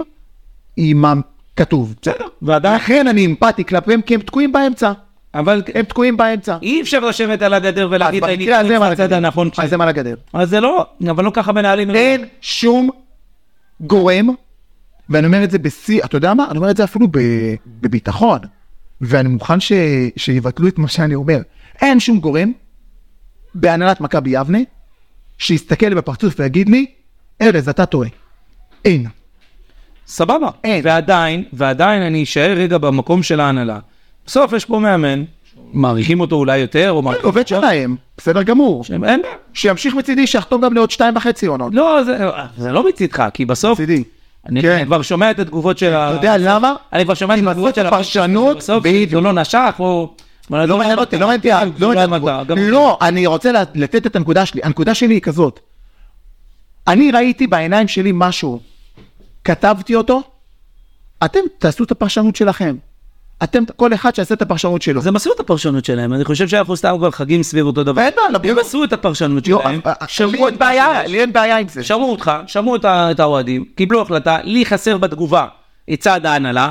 עם הכתוב. בסדר. ועדיין, לכן אני אמפתי כלפיהם, כי הם תקועים באמצע. אבל הם תקועים באמצע. אי אפשר לשבת על הגדר ולהגיד, אני הצד הגדר. הנכון. אז הם על הגדר. אז זה לא, אבל לא ככה מנהלים. אין שום גורם, ואני אומר את זה בשיא, אתה יודע מה? אני אומר את זה אפילו ב- בביטחון, ואני מוכן ש... שיבטלו את מה שאני אומר. אין שום גורם בהנהלת מכבי יבנה שיסתכל לי בפרצוף ויגיד לי, ארז, אתה טועה. אין. סבבה. אין. ועדיין, ועדיין אני אשאר רגע במקום של ההנהלה. בסוף יש פה מאמן, מעריכים אותו אולי יותר, או מעריכים... עובד שלהם, בסדר גמור. אין... שימשיך מצידי, שיחתום גם לעוד שתיים וחצי עונות. לא, זה, זה לא מצידך, כי בסוף... מצידי. אני כן. אני כבר שומע את התגובות של ה... אתה יודע למה? אני כבר שומע את התגובות של ה... פרשנות, בסוף, בדיוק. זה לא נשך, או... לא מעניין אותי, לא מעניין אותי, לא. לא, אני רוצה לתת את הנקודה שלי. הנקודה שלי היא כזאת. אני ראיתי בעיניים שלי משהו, כתבתי אותו, אתם תעשו את הפרשנות שלכם. אתם, כל אחד שיעשה את הפרשנות שלו. אז הם עשו את הפרשנות שלהם, אני חושב שאנחנו סתם כבר חגים סביב אותו דבר. ואין בעיה, הם עשו את הפרשנות שלהם, אה, אה, לי שמעו אין את בעיה, לי אין בעיה עם זה. שמעו אותך, שמעו את האוהדים, קיבלו החלטה, לי חסר בתגובה את צד ההנהלה.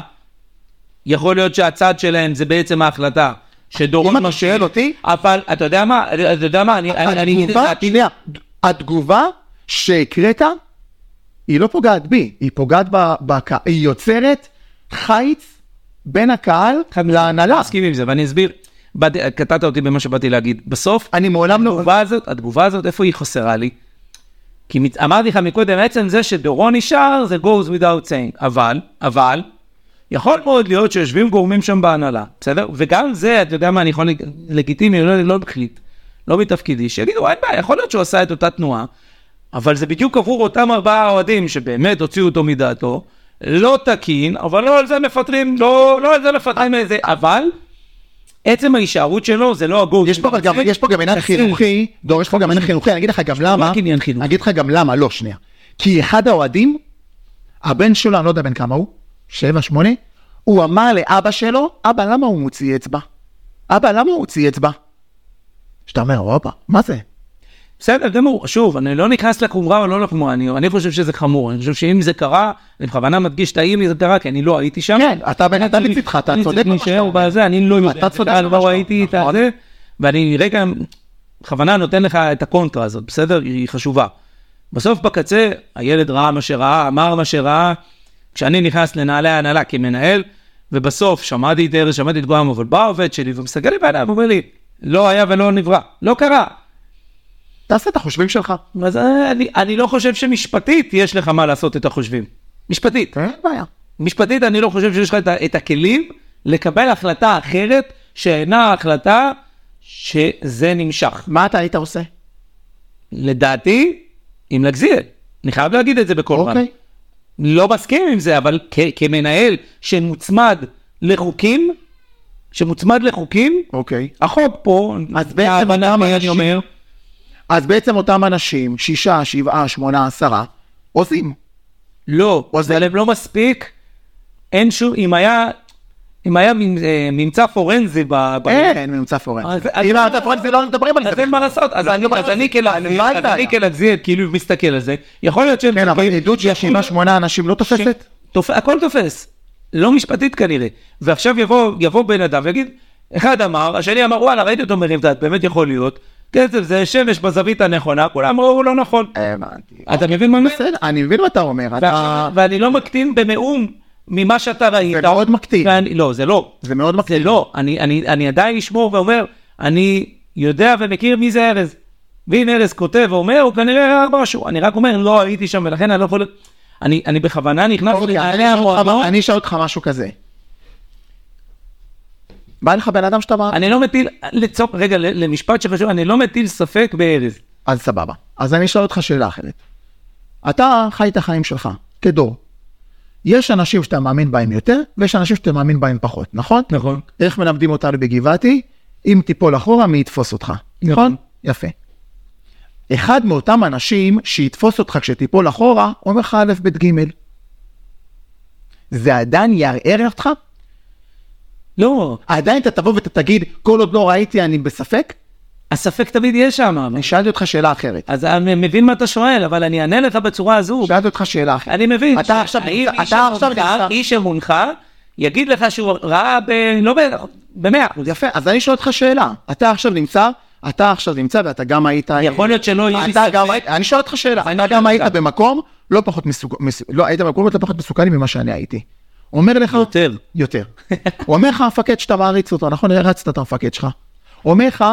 יכול להיות שהצד שלהם זה בעצם ההחלטה שדורון אם אתה שואל אותי, אבל אתה יודע מה, אתה יודע מה, אני התגובה. שנייה, התגובה שהקראת, היא לא פוגעת בי, היא פוגעת בקהל, היא יוצרת חיץ בין הקהל להנהלה. מסכים עם זה, ואני אסביר. קטעת אותי במה שבאתי להגיד. בסוף, אני מעולם לא... התגובה הזאת, התגובה הזאת, איפה היא חסרה לי? כי מת- אמרתי לך מקודם, עצם זה שדורון נשאר, זה goes without saying. אבל, אבל, יכול מאוד להיות שיושבים גורמים שם בהנהלה, בסדר? וגם זה, אתה יודע מה, אני יכול, לג- לגיטימי, לא, לא מחליט, לא מתפקידי, שיגידו, אין בעיה, יכול להיות שהוא עשה את אותה תנועה, אבל זה בדיוק עבור אותם ארבעה אוהדים שבאמת הוציאו אותו מדעתו, לא תקין, אבל לא על זה מפטרים, לא, לא על זה מפטרים איזה, אבל עצם ההישארות שלו זה לא הגו. יש פה גם, יש פה גם עניין חינוכי, דור, יש פה גם עניין חינוכי, אני אגיד לך גם למה, רק עניין חינוכי. אני אגיד לך גם למה, לא, שנייה. כי אחד האוהדים, הבן שלו, אני לא יודע בן כמה הוא, שבע, שמונה, הוא אמר לאבא שלו, אבא, למה הוא מוציא אצבע? אבא, למה הוא מוציא אצבע? שאתה אומר, הופה, מה זה? בסדר גמור, שוב, אני לא נכנס לחומרה או לא לחומרה, אני, אני חושב שזה חמור, אני חושב שאם זה קרה, אני בכוונה מדגיש את האם זה קרה, כי אני לא הייתי שם. כן, אתה בן אדם מצידך, אתה אני צודק צריך להישאר אומר. בזה, אני לא יודע, אתה צודק לא ראיתי את אומר, זה, ואני רגע, בכוונה נותן לך את הקונטרה הזאת, בסדר? היא חשובה. בסוף בקצה, הילד ראה מה שראה, אמר מה שראה, כשאני נכנס לנעלי ההנהלה כמנהל, ובסוף שמעתי את ארז, שמעתי את גואם, אבל בא העובד שלי ומסתכל לי בעיניים ואומר לי, לא היה ולא נברא, לא קרה. תעשה את החושבים שלך. אז אני, אני לא חושב שמשפטית יש לך מה לעשות את החושבים. משפטית. אין בעיה. משפטית אני לא חושב שיש לך את, את הכלים לקבל החלטה אחרת שאינה החלטה שזה נמשך. מה אתה היית עושה? לדעתי, עם לגזיר. אני חייב להגיד את זה בקול רם. אוקיי. לא מסכים עם זה, אבל כ- כמנהל שמוצמד לחוקים, שמוצמד לחוקים, אוקיי. החוק פה, אז בעצם ההבנה אותם מי אני אומר, אז בעצם אותם אנשים, שישה, שבעה, שמונה, עשרה, עושים. לא, זה- אבל הם לא מספיק, אין שום, אם היה, אם היה אה, ממצא פורנזי ב... אין ממצא פורנזי. אם אתה פורנזי לא מדברים על זה. אז אין מה לעשות, אז לא אני-. כלגזיר, לא כאילו מסתכל על זה, יכול להיות שהם... כן, אבל עדות של שבעה, שמונה אנשים לא תופסת? תופ... הכל תופס, לא משפטית כנראה. ועכשיו יבוא, בן אדם ויגיד, אחד אמר, השני אמר, וואלה, ראיתי אותו מרים את היד, באמת יכול להיות. כסף זה שמש בזווית הנכונה, כולם אמרו, לא נכון. הבנתי. אתה מבין מה אני אומר? בסדר, אני מבין מה אתה אומר. אתה... ואני לא מקטין במאום ממה שאתה ראית. זה מאוד מקטין. ואני, לא, זה לא. זה מאוד זה מקטין. לא. אני, אני, אני עדיין אשמור ואומר, אני יודע ומכיר מי זה ארז. ואם ארז כותב ואומר, הוא כנראה היה משהו. אני רק אומר, לא הייתי שם, ולכן אני לא יכול... אני, אני בכוונה נכנס אוקיי. אני אשאל אותך משהו כזה. בא לך בן אדם שאתה אמר, אני לא מטיל, לצוק, רגע, למשפט שחשוב, אני לא מטיל ספק בארז. אז סבבה. אז אני אשאל אותך שאלה אחרת. אתה חי את החיים שלך, כדור. יש אנשים שאתה מאמין בהם יותר, ויש אנשים שאתה מאמין בהם פחות, נכון? נכון. איך מלמדים אותנו בגבעתי? אם תיפול אחורה, מי יתפוס אותך, נכון? יפה. אחד מאותם אנשים שיתפוס אותך כשתיפול אחורה, אומר לך א', ב', ג'. זה עדיין יערער אותך? לא, עדיין אתה תבוא ואתה תגיד, כל עוד לא ראיתי אני בספק? הספק תמיד יהיה שם. אני שאלתי אותך שאלה אחרת. אז אני מבין מה אתה שואל, אבל אני אענה לך בצורה הזו. שאלתי אותך שאלה אחרת. אני מבין. אתה עכשיו האם נמצא- איש אתה עכשיו אמונך- נמצא- איש אמונך יגיד לך שהוא ראה ב... לא ב... במאה אחוז. יפה, אז אני שואל אותך שאלה. אתה עכשיו נמצא, אתה עכשיו נמצא ואתה גם היית... יכול להיות שלא יהיה לי אתה גם ספק. אני שואל אותך שאלה, אתה גם היית. במקום לא פחות מסוכן, לא, היית במקום לא פחות מסוכן ממה שאני הייתי. אומר לך... יותר. יותר. הוא אומר לך המפקד שאתה מעריץ אותו, נכון? הרצת את המפקד שלך. אומר לך,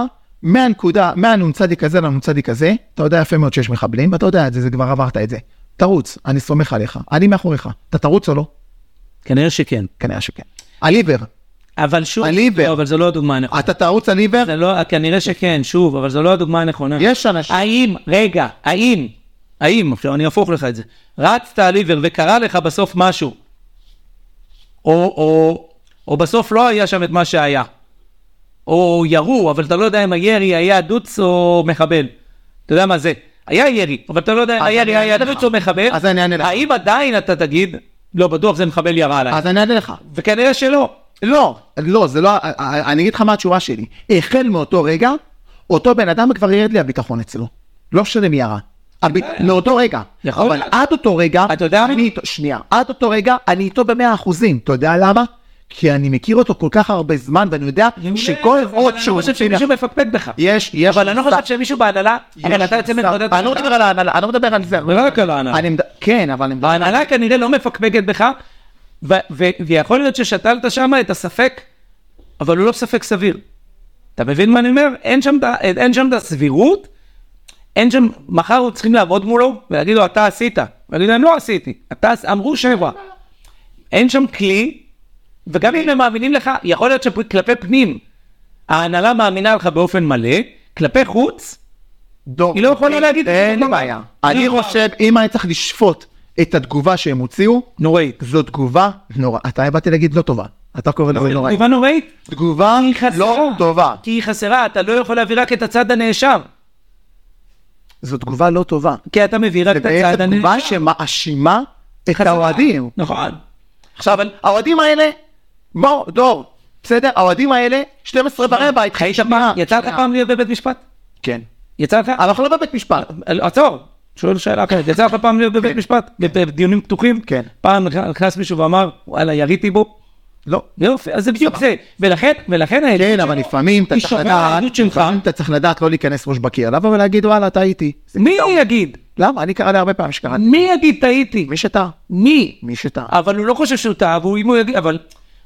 מהנקודה, מהנ"צ הזה לנ"צ הזה, אתה יודע יפה מאוד שיש מחבלים, ואתה יודע את זה, זה כבר עברת את זה. תרוץ, אני סומך עליך, אני מאחוריך. אתה תרוץ או לא? כנראה שכן. כנראה שכן. על עיוור, אבל שוב, ב- לא, אבל זו לא הדוגמה הנכונה. אתה תרוץ על עיוור? זה לא, כנראה שכן, שוב, אבל זו לא הדוגמה הנכונה. יש אנשים... האם, רגע, האם, האם, עכשיו אני אהפוך לך את זה, רצת על עיוור וקרה לך בסוף משהו, או, או, או בסוף לא היה שם את מה שהיה, או ירו, אבל אתה לא יודע אם הירי היה דוץ או מחבל. אתה יודע מה זה? היה ירי, אבל אתה לא יודע אם הירי היה. דוץ או מחבל. אז אני אענה לך. האם עדיין אתה תגיד, לא, בטוח זה מחבל ירה עליי. אז אני אענה לך. וכנראה שלא. לא, לא, זה לא, אני אגיד לך מה התשובה שלי. החל מאותו רגע, אותו בן אדם כבר ירד לי הביטחון אצלו. לא משנה מי ירה. הביט... מאותו רגע. יכול אבל. עד אותו רגע, אתה יודע מה? אני איתו, שנייה, עד אותו רגע, אני איתו במאה אחוזים. אתה יודע למה? כי אני מכיר אותו כל כך הרבה זמן, ואני יודע שכל עוד אני שהוא... לא חושב שמישהו מפקפק בך. יש, יש... אבל אני לא חושב שמישהו בהנהלה, אבל אתה יוצא מנקודת אני לא מדבר על ההנהלה, אני לא מדבר על זה. רק על ההנהלה. אני כן, אבל אני. ההנהלה כנראה לא מפקפקת בך, ויכול להיות ששתלת שם את הספק, אבל הוא לא ספק סביר. אתה מבין מה אני אומר? אין שם את הסבירות, אין שם, מחר צריכים לעבוד מולו ולהגיד לו, אתה עשית. ולהגיד להם, לא עשיתי, אתה, אמרו שבע. אין שם כלי, וגם אם הם מאמינים לך, יכול להיות שכלפי פנים, ההנהלה מאמינה לך באופן מלא, כלפי חוץ, דור, היא לא יכולה להגיד אין. בעיה. אני חושב, אם אני צריך לשפוט את התגובה שהם הוציאו, נוראית. זו תגובה נורא, אתה באתי להגיד לא טובה, אתה קורא לזה נוראי. תגובה נוראית, תגובה. לא טובה, כי היא חסרה, אתה לא יכול להביא רק את הצד הנאשם, זו תגובה לא טובה. כי אתה מביא רק את הצד בעצם תגובה הנאשם. שמאשימה את. האוהדים. נכון. עכשיו, האוהדים האלה, בוא, דור, בסדר? האוהדים האלה, 12 ורבע, התחיל היית פעם, יצא לך פעם להיות בבית משפט? כן. יצא לך? אנחנו לא בבית משפט. עצור, שואל שאלה אחרת, יצא לך פעם להיות בבית משפט? בדיונים פתוחים? כן. פעם נכנס מישהו ואמר, וואלה, יריתי בו? לא. יופי, אז זה בדיוק זה. ולכן, ולכן העדות כן, אבל לפעמים אתה צריך לדעת. לפעמים אתה צריך לדעת לא להיכנס ראש בקיר, לבוא ולהגיד וואלה, טעיתי. מי. יגיד? למה? אני קרה לי הרבה פעמים שקראתי. מי יגיד טעיתי? מי שטעה. מי? מי שטעה. אבל הוא לא חושב שהוא טעה, והוא אם הוא יגיד, אבל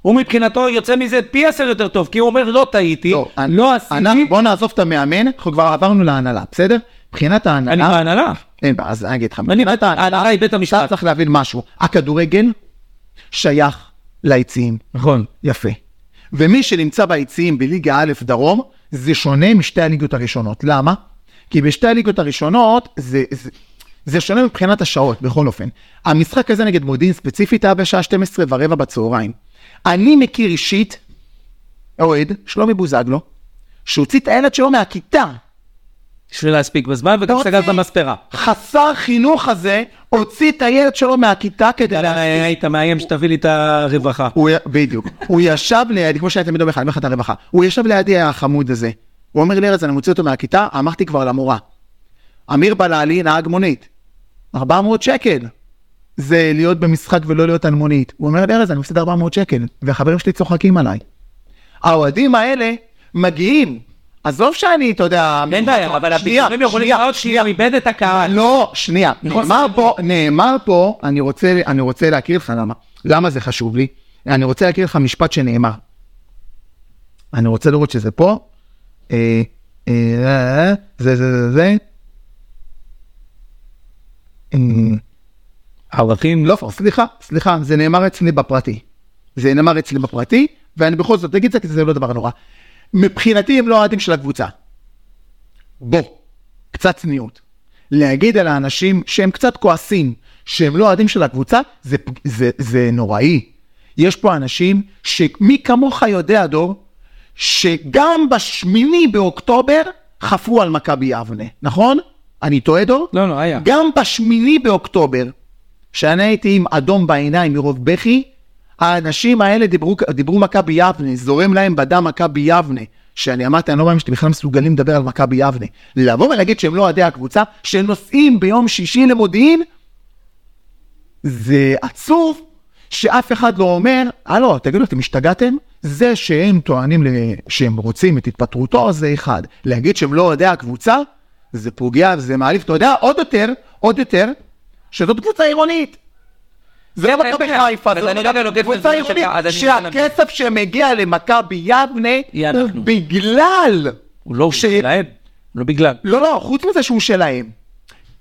הוא מבחינתו יוצא מזה פי עשר יותר טוב, כי הוא אומר לא טעיתי, לא, אני- לא עשיתי, בוא נעזוב את המאמן, אנחנו כבר עברנו להנהלה, בסדר? מבחינת אני ההנהלה, בהנהלה. אין בעיה, אז אני אגיד לך, אני מבחינת ההנהלה, היא בית אתה המשפט. צריך להבין משהו, הכדורגל שייך ליציעים, נכון. יפה. ומי שנמצא ביציעים בליגה א' דרום, זה שונה משתי הליגות הראשונות. למה? כי בשתי הליגות הראשונות זה, זה, זה שונה מבחינת השעות, בכל אופן. המשחק הזה נגד מודיעין ספציפית היה בשעה 12 ורבע בצהריים. אני מכיר אישית אוהד, שלומי בוזגלו, שהוציא את הילד שלו מהכיתה. בשביל להספיק בזמן, וגם אתה סגר את? המספרה. חסר חינוך הזה, הוציא את הילד שלו מהכיתה כדי להספיק. היית מאיים שתביא לי את הרווחה. בדיוק. הוא ישב לידי, כמו תמיד אומר לך, אני אומר לך את הרווחה, הוא ישב לידי החמוד הזה. הוא אומר לי, ארז, אני מוציא אותו מהכיתה, אמרתי כבר למורה. אמיר בלאלי, נהג מונית. 400 שקל. זה להיות במשחק ולא להיות על מונית. הוא אומר לי, ארז, אני מפסיד 400 שקל, והחברים שלי צוחקים עליי. האוהדים האלה מגיעים. עזוב שאני, אתה יודע... אין בעיה, אבל הפיצורים יכולים שנייה, לראות שהוא איבד את הקהל. לא, שנייה, נכון. נאמר פה, נאמר פה, אני רוצה, אני רוצה להקריא לך למה, למה זה חשוב לי, אני רוצה להקריא לך משפט שנאמר. אני רוצה לראות שזה פה, אה, אה, זה, זה, זה, זה, אה, ערכים, לא, סליחה, סליחה, זה נאמר אצלי בפרטי. זה נאמר אצלי בפרטי, ואני בכל זאת אגיד את זה, כי זה לא דבר נורא. מבחינתי הם לא אוהדים של הקבוצה. בוא, קצת צניעות. להגיד על האנשים שהם קצת כועסים, שהם לא אוהדים של הקבוצה, זה, זה, זה נוראי. יש פה אנשים שמי כמוך יודע, דור, שגם בשמיני באוקטובר חפרו על מכבי יבנה, נכון? אני טועה, דור? לא, לא, היה. גם בשמיני באוקטובר, שאני הייתי עם אדום בעיניים מרוב בכי, האנשים האלה דיברו, דיברו מכבי יבנה, זורם להם בדם מכבי יבנה. שאני אמרתי, אני לא מאמין שאתם בכלל מסוגלים לדבר על מכבי יבנה. לבוא ולהגיד שהם לא אוהדי הקבוצה, שנוסעים ביום שישי למודיעין, זה עצוב שאף אחד לא אומר, הלו, תגידו, אתם השתגעתם? זה שהם טוענים שהם רוצים את התפטרותו, זה אחד. להגיד שהם לא אוהדי הקבוצה, זה פוגע וזה מעליב. אתה יודע, עוד יותר, עוד יותר, שזאת קבוצה עירונית. זה כן, מכבי כן. חיפה, אני לא קבוצה זה עירונית. שהכסף שמגיע למכבי יבנה, הוא. בגלל, הוא לא שלהם, לא בגלל. לא, לא, חוץ מזה שהוא שלהם.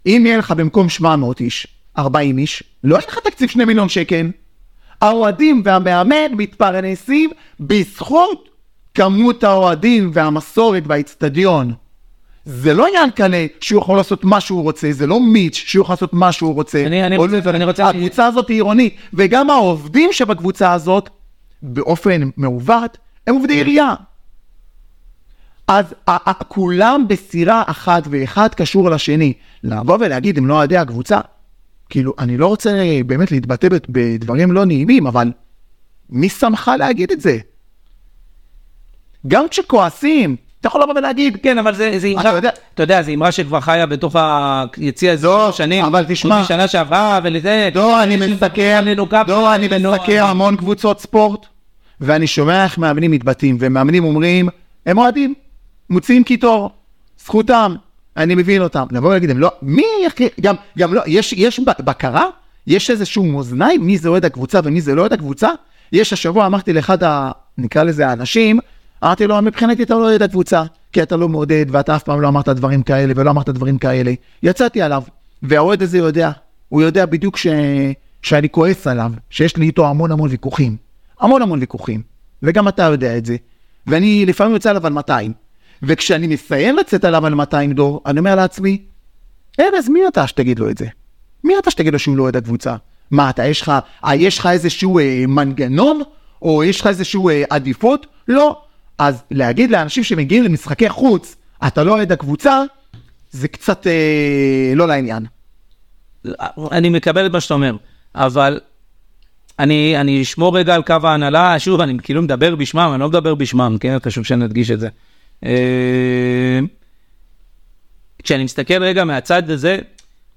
אם יהיה לך במקום 700 איש, 40 איש, לא יהיה לך תקציב 2 מיליון שקל. האוהדים והמאמן מתפרנסים בזכות כמות האוהדים והמסורת והאיצטדיון. זה לא ינקלה שהוא יכול לעשות מה שהוא רוצה, זה לא מיץ' שהוא יכול לעשות מה שהוא רוצה. אני- אני רוצה- אני רוצה- הקבוצה הזאת היא עירונית, וגם העובדים שבקבוצה הזאת, באופן מעוות, הם עובדי עירייה. אז כולם בסירה אחת ואחד קשור לשני. לבוא ולהגיד הם לא אוהדי הקבוצה, כאילו, אני לא רוצה באמת להתבטא בדברים לא נעימים, אבל מי שמך להגיד את זה? גם כשכועסים, אתה יכול לבוא ולהגיד, כן, אבל זה זה אתה אמרה, יודע- אתה יודע, זו אמרה שכבר חיה בתוך היציע איזה לא, שנים. אבל תשמע- משנה שעברה ולזה. דור, אני מסקר, דור, אני מסקר המון קבוצות ספורט, ואני שומע איך מאמנים מתבטאים, ומאמנים אומרים, הם אוהדים, מוציאים קיטור, זכותם, אני מבין אותם. לבוא ולהגיד, הם לא, מי, גם, גם לא, יש, יש בקרה? יש איזשהו מאזניים, מי זה אוהד הקבוצה ומי זה לא אוהד הקבוצה? יש השבוע, אמרתי לאחד ה... נקרא לזה האנשים, אמרתי לו, מבחינתי אתה לא אוהד הקבוצה, כי אתה לא מעודד, ואתה אף פעם לא אמרת דברים כאלה, ולא אמרת דברים כאלה. יצאתי עליו, והאוהד הזה יודע, הוא יודע בדיוק ש... שאני כועס עליו, שיש לי איתו המון המון ויכוחים. המון המון ויכוחים. וגם אתה יודע את זה. ואני לפעמים יוצא עליו על 200. וכשאני מסיים לצאת עליו על 200 דור, אני אומר לעצמי, ארז, מי אתה שתגיד לו את זה? מי אתה שתגיד לו שהוא לא אוהד הקבוצה? מה, אתה, יש לך, אה, יש לך איזשהו אה, מנגנון? או יש לך איזשהו אה, עדיפות? לא. אז להגיד לאנשים שמגיעים למשחקי חוץ, אתה לא אוהד הקבוצה, זה קצת אה, לא לעניין. אני מקבל את מה שאתה אומר, אבל אני, אני אשמור רגע על קו ההנהלה, שוב, אני כאילו מדבר בשמם, אני לא מדבר בשמם, כן? חשוב שנדגיש את זה. אה, כשאני מסתכל רגע מהצד הזה,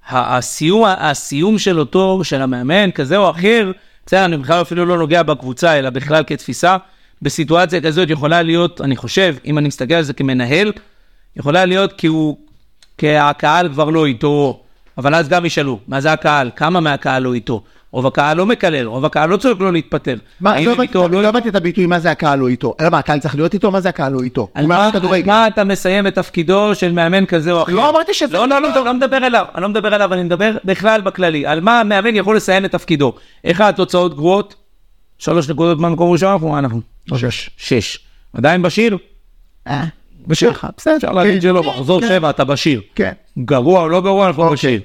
הסיום, הסיום של אותו, של המאמן, כזה או אחר, בסדר, אני בכלל אפילו לא נוגע בקבוצה, אלא בכלל כתפיסה, בסיטואציה כזאת יכולה להיות, אני חושב, אם אני מסתכל על זה כמנהל, יכולה להיות כי הוא, כי הקהל כבר לא איתו, אבל אז גם ישאלו, מה זה הקהל? כמה מהקהל לא איתו? רוב הקהל לא מקלל, רוב הקהל לא צריך לא להתפטר. מה, לא הבנתי- איתו, לא הבנתי את הביטוי מה זה הקהל לא איתו. אלא מה, הקהל צריך להיות איתו? מה זה הקהל לא איתו? על מה, אתה מסיים את תפקידו של מאמן כזה או אחר? לא אמרתי שזה... לא, לא, לא, לא מדבר אליו, אני לא מדבר אליו, אני מדבר בכלל בכללי, על מה המאמן יכול לסיים את תפקידו. אחד, תוצאות גרועות, שלוש נקודות אנחנו, מה אנחנו? שש. שש. עדיין בשיר? אה, בשיר בסדר. אפשר להגיד שלא, מחזור כן. שבע, אתה בשיר. כן, גרוע או לא גרוע, אנחנו בשיר.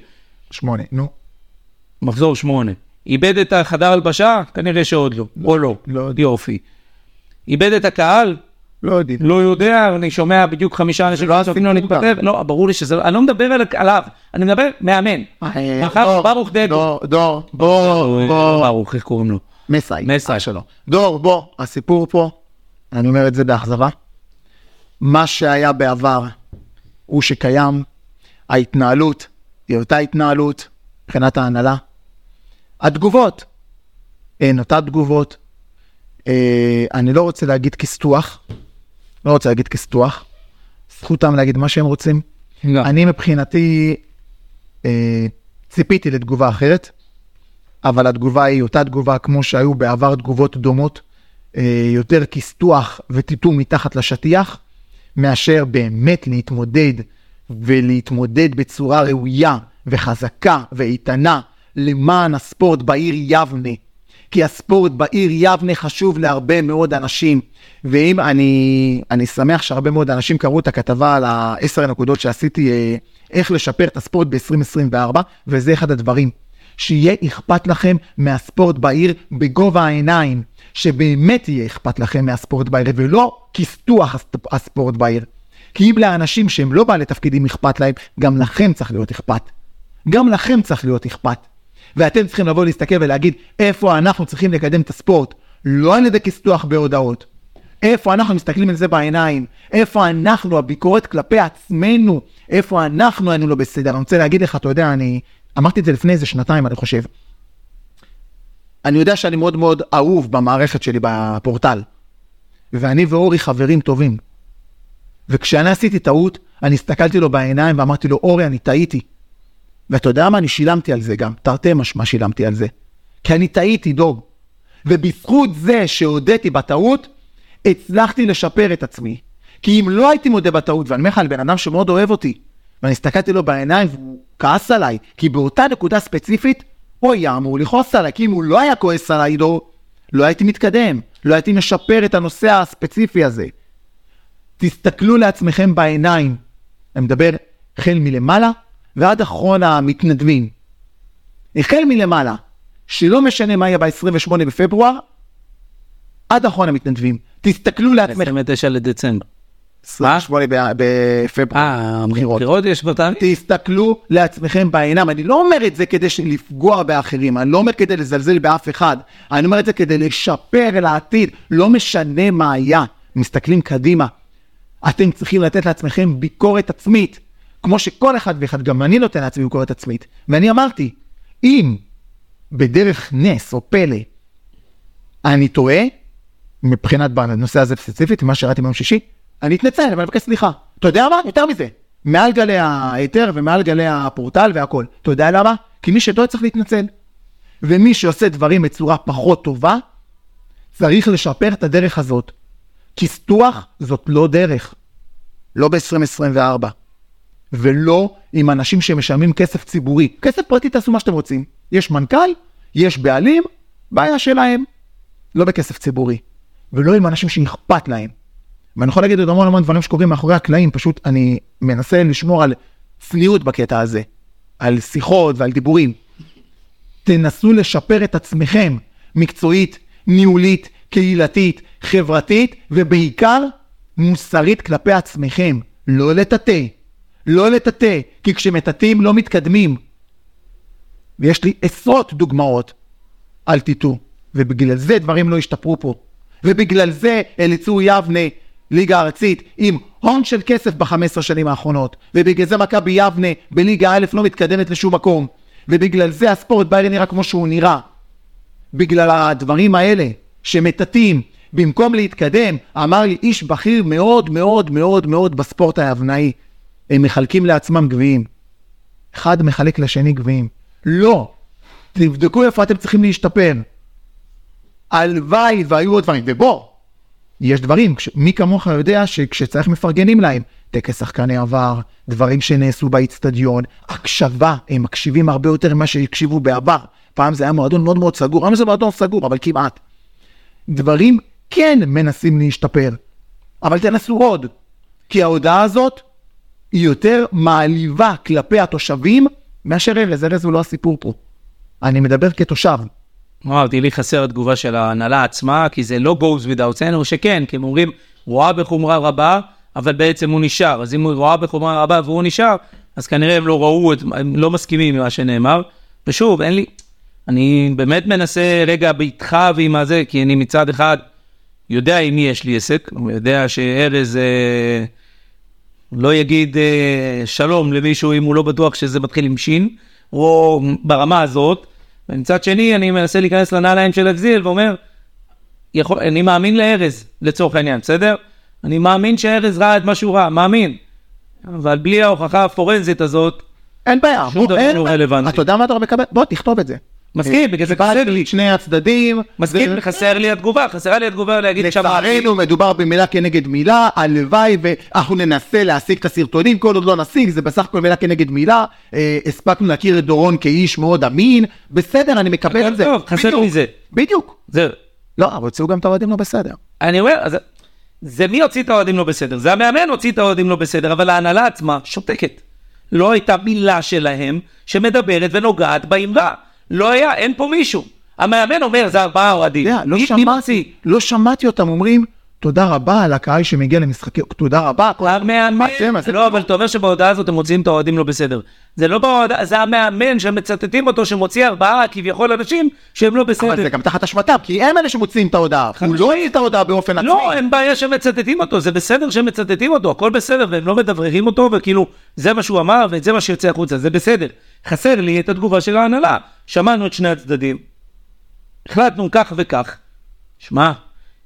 שמונה, נו. מחזור שמונה. איבד את החדר הלבשה? כנראה שעוד לא. או לא. לא יודע. יופי. איבד את הקהל? לא יודעים. לא יודע, אני שומע בדיוק חמישה אנשים לא שצועקים לו להתפטר. לא, ברור לי שזה לא, אני לא מדבר על- עליו, אני מדבר מאמן. אה, דור, ברוך דגו. דור, דור, בוא, בוא. ברוך, איך קוראים לו? מסאי. מסאי. שלו. דור, בוא, הסיפור פה, אני אומר את זה באכזבה. מה שהיה בעבר הוא שקיים, ההתנהלות היא אותה התנהלות מבחינת ההנהלה. התגובות הן אותה תגובות. אה, אני לא רוצה להגיד כסתוח, לא רוצה להגיד כסתוח, זכותם להגיד מה שהם רוצים. אני מבחינתי אה, ציפיתי לתגובה אחרת, אבל התגובה היא אותה תגובה כמו שהיו בעבר תגובות דומות, אה, יותר כסתוח וטיטום מתחת לשטיח, מאשר באמת להתמודד ולהתמודד בצורה ראויה וחזקה ואיתנה למען הספורט בעיר יבנה. כי הספורט בעיר יבנה חשוב להרבה מאוד אנשים. ואם אני, אני שמח שהרבה מאוד אנשים קראו את הכתבה על העשר הנקודות שעשיתי, אה, איך לשפר את הספורט ב-2024, וזה אחד הדברים. שיהיה אכפת לכם מהספורט בעיר בגובה העיניים, שבאמת יהיה אכפת לכם מהספורט בעיר, ולא כסתוח הספ- הספורט בעיר. כי אם לאנשים שהם לא בעלי תפקידים אכפת להם, גם לכם צריך להיות אכפת. גם לכם צריך להיות אכפת. ואתם צריכים לבוא להסתכל ולהגיד איפה אנחנו צריכים לקדם את הספורט, לא על ידי כסתוח בהודעות. איפה אנחנו מסתכלים על זה בעיניים, איפה אנחנו, הביקורת כלפי עצמנו, איפה אנחנו היינו לא בסדר. אני רוצה להגיד לך, אתה יודע, אני אמרתי את זה לפני איזה שנתיים, אני חושב. אני יודע שאני מאוד מאוד אהוב במערכת שלי בפורטל, ואני ואורי חברים טובים. וכשאני עשיתי טעות, אני הסתכלתי לו בעיניים ואמרתי לו, אורי, אני טעיתי. ואתה יודע מה? אני שילמתי על זה גם, תרתי משמע שילמתי על זה. כי אני טעיתי, דוב. ובזכות זה שהודיתי בטעות, הצלחתי לשפר את עצמי. כי אם לא הייתי מודה בטעות, ואני אומר לך על בן אדם שמאוד אוהב אותי, ואני הסתכלתי לו בעיניים והוא כעס עליי, כי באותה נקודה ספציפית, הוא היה אמור לכעוס עליי, כי אם הוא לא היה כועס עליי, דור, לא הייתי מתקדם, לא הייתי משפר את הנושא הספציפי הזה. תסתכלו לעצמכם בעיניים. אני מדבר החל מלמעלה ועד אחרון המתנדבים. החל מלמעלה, שלא משנה מה יהיה ב-28 בפברואר, עד אחרון המתנדבים. תסתכלו לעצמכם. 29 לדצמבר. 28 ב- בפברואר. אה, בחירות. בחירות יש בתאריך? תסתכלו לעצמכם בעיניים. אני לא אומר את זה כדי לפגוע באחרים, אני לא אומר כדי לזלזל באף אחד, אני אומר את זה כדי לשפר לעתיד, לא משנה מה היה. מסתכלים קדימה. אתם צריכים לתת לעצמכם ביקורת עצמית, כמו שכל אחד ואחד, גם אני נותן לעצמי ביקורת עצמית. ואני אמרתי, אם בדרך נס או פלא אני טועה, מבחינת בנושא הזה ספציפית, מה שראיתי ביום שישי, אני אתנצל, אבל אני מבקש סליחה. אתה יודע מה? יותר מזה. מעל גלי ההיתר ומעל גלי הפורטל והכל. אתה יודע למה? כי מי שטועה צריך להתנצל. ומי שעושה דברים בצורה פחות טובה, צריך לשפר את הדרך הזאת. כסתוח זאת לא דרך. לא ב-2024. ולא עם אנשים שמשלמים כסף ציבורי. כסף פרטי תעשו מה שאתם רוצים. יש מנכ"ל, יש בעלים, בעיה שלהם. לא בכסף ציבורי. ולא עם אנשים שאכפת להם. ואני יכול להגיד עוד המון המון דברים שקורים מאחורי הקלעים, פשוט אני מנסה לשמור על צניעות בקטע הזה, על שיחות ועל דיבורים. תנסו לשפר את עצמכם, מקצועית, ניהולית, קהילתית, חברתית, ובעיקר מוסרית כלפי עצמכם. לא לטאטא, לא לטאטא, כי כשמטאטאים לא מתקדמים. ויש לי עשרות דוגמאות, אל תטעו. ובגלל זה דברים לא השתפרו פה. ובגלל זה אליצור יבנה, ליגה ארצית, עם הון של כסף ב-15 שנים האחרונות. ובגלל זה מכבי יבנה בליגה א' לא מתקדמת לשום מקום. ובגלל זה הספורט בעיר נראה כמו שהוא נראה. בגלל הדברים האלה שמטאטאים, במקום להתקדם, אמר לי איש בכיר מאוד מאוד מאוד מאוד בספורט היבנאי, הם מחלקים לעצמם גביעים. אחד מחלק לשני גביעים. לא. תבדקו איפה אתם צריכים להשתפר. הלוואי והיו עוד דברים. ובוא, יש דברים, מי כמוך יודע שכשצריך מפרגנים להם. טקס שחקני עבר, דברים שנעשו באיצטדיון, הקשבה, הם מקשיבים הרבה יותר ממה שהקשיבו בעבר. פעם זה היה מועדון מאוד מאוד סגור, היום זה מועדון סגור, אבל כמעט. דברים כן מנסים להשתפר, אבל תנסו עוד. כי ההודעה הזאת היא יותר מעליבה כלפי התושבים מאשר ארז, ארז הוא לא הסיפור פה. אני מדבר כתושב. אמרתי, לי חסר התגובה של ההנהלה עצמה, כי זה לא goes without או שכן, כי הם אומרים, רואה בחומרה רבה, אבל בעצם הוא נשאר. אז אם הוא רואה בחומרה רבה והוא נשאר, אז כנראה הם לא ראו, את- הם לא מסכימים עם מה שנאמר. ושוב, אין לי, אני באמת מנסה רגע באיתך ועם הזה, כי אני מצד אחד יודע עם מי יש לי עסק, הוא יודע שארז אה, לא יגיד אה, שלום למישהו אם הוא לא בטוח שזה מתחיל עם שין, או ברמה הזאת. ומצד שני, אני מנסה להיכנס לנעליים של אגזיל ואומר, יכול, אני מאמין לארז, לצורך העניין, בסדר? אני מאמין שארז ראה את מה שהוא ראה, מאמין. אבל בלי ההוכחה הפורנזית הזאת, אין בעיה. שום דבר אין לא. רלוונטי. אתה יודע מה אתה מקבל? בוא תכתוב את זה. מסכים, בגלל זה חסר לי. שני הצדדים. מסכים, חסר לי התגובה, חסרה לי התגובה להגיד שמעתי. לצערנו מדובר במילה כנגד מילה, הלוואי ואנחנו ננסה להשיג את הסרטונים, כל עוד לא נשיג, זה בסך הכל מילה כנגד מילה. אה, הספקנו להכיר את דורון כאיש מאוד אמין, בסדר, אני מקבל את זה. טוב, חסר לי זה. בדיוק. זהו. לא, אבל הוציאו גם את האוהדים לא בסדר. אני אומר, זה מי הוציא את האוהדים לא בסדר? זה המאמן הוציא את האוהדים לא בסדר, אבל ההנהלה עצמה שותקת. לא הייתה מילה שלהם שמדברת ונוגעת באמרה. לא היה, אין פה מישהו. המאמן אומר, זה ארבעה אוהדים. לא שמעתי? לא שמעתי אותם אומרים, תודה רבה על הקהל שמגיע למשחקים, תודה רבה. המאמן? לא, אבל אתה אומר שבהודעה הזאת הם מוציאים את האוהדים לא בסדר. זה לא בהודעה, זה המאמן שמצטטים אותו שמוציא ארבעה כביכול אנשים שהם לא בסדר. אבל זה גם תחת אשמתם, כי הם אלה שמוציאים את ההודעה. הוא לא הוציא את ההודעה באופן עצמי. לא, אין בעיה שמצטטים אותו, זה בסדר שמצטטים אותו, הכל בסדר, והם לא מדבררים אותו, וכאילו, זה מה שהוא אמר, וזה מה שיוצא החוצה, זה בסדר. חסר לי את התגובה של ההנהלה. שמענו את שני הצדדים, החלטנו כך וכך. שמע,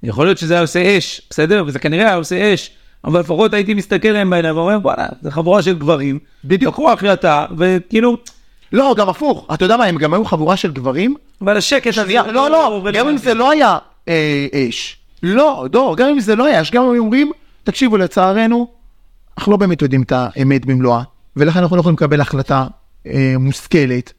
יכול להיות שזה היה עושה אש, בסדר? וזה כנראה היה עושה אש, אבל לפחות הייתי מסתכל להם בעיניים ואומר, וואלה, זה חבורה של גברים, בדיוק. לקחו החלטה, וכאילו, לא, גם הפוך. אתה יודע מה, הם גם היו חבורה של גברים. אבל השקט הזה... לא, לא, גם אם זה לא היה אה, אש. לא, דור, גם אם זה לא היה אש, גם אם אומרים, תקשיבו, לצערנו, אנחנו לא באמת יודעים את האמת במלואה, ולכן אנחנו לא יכולים לקבל החלטה אה, מושכלת.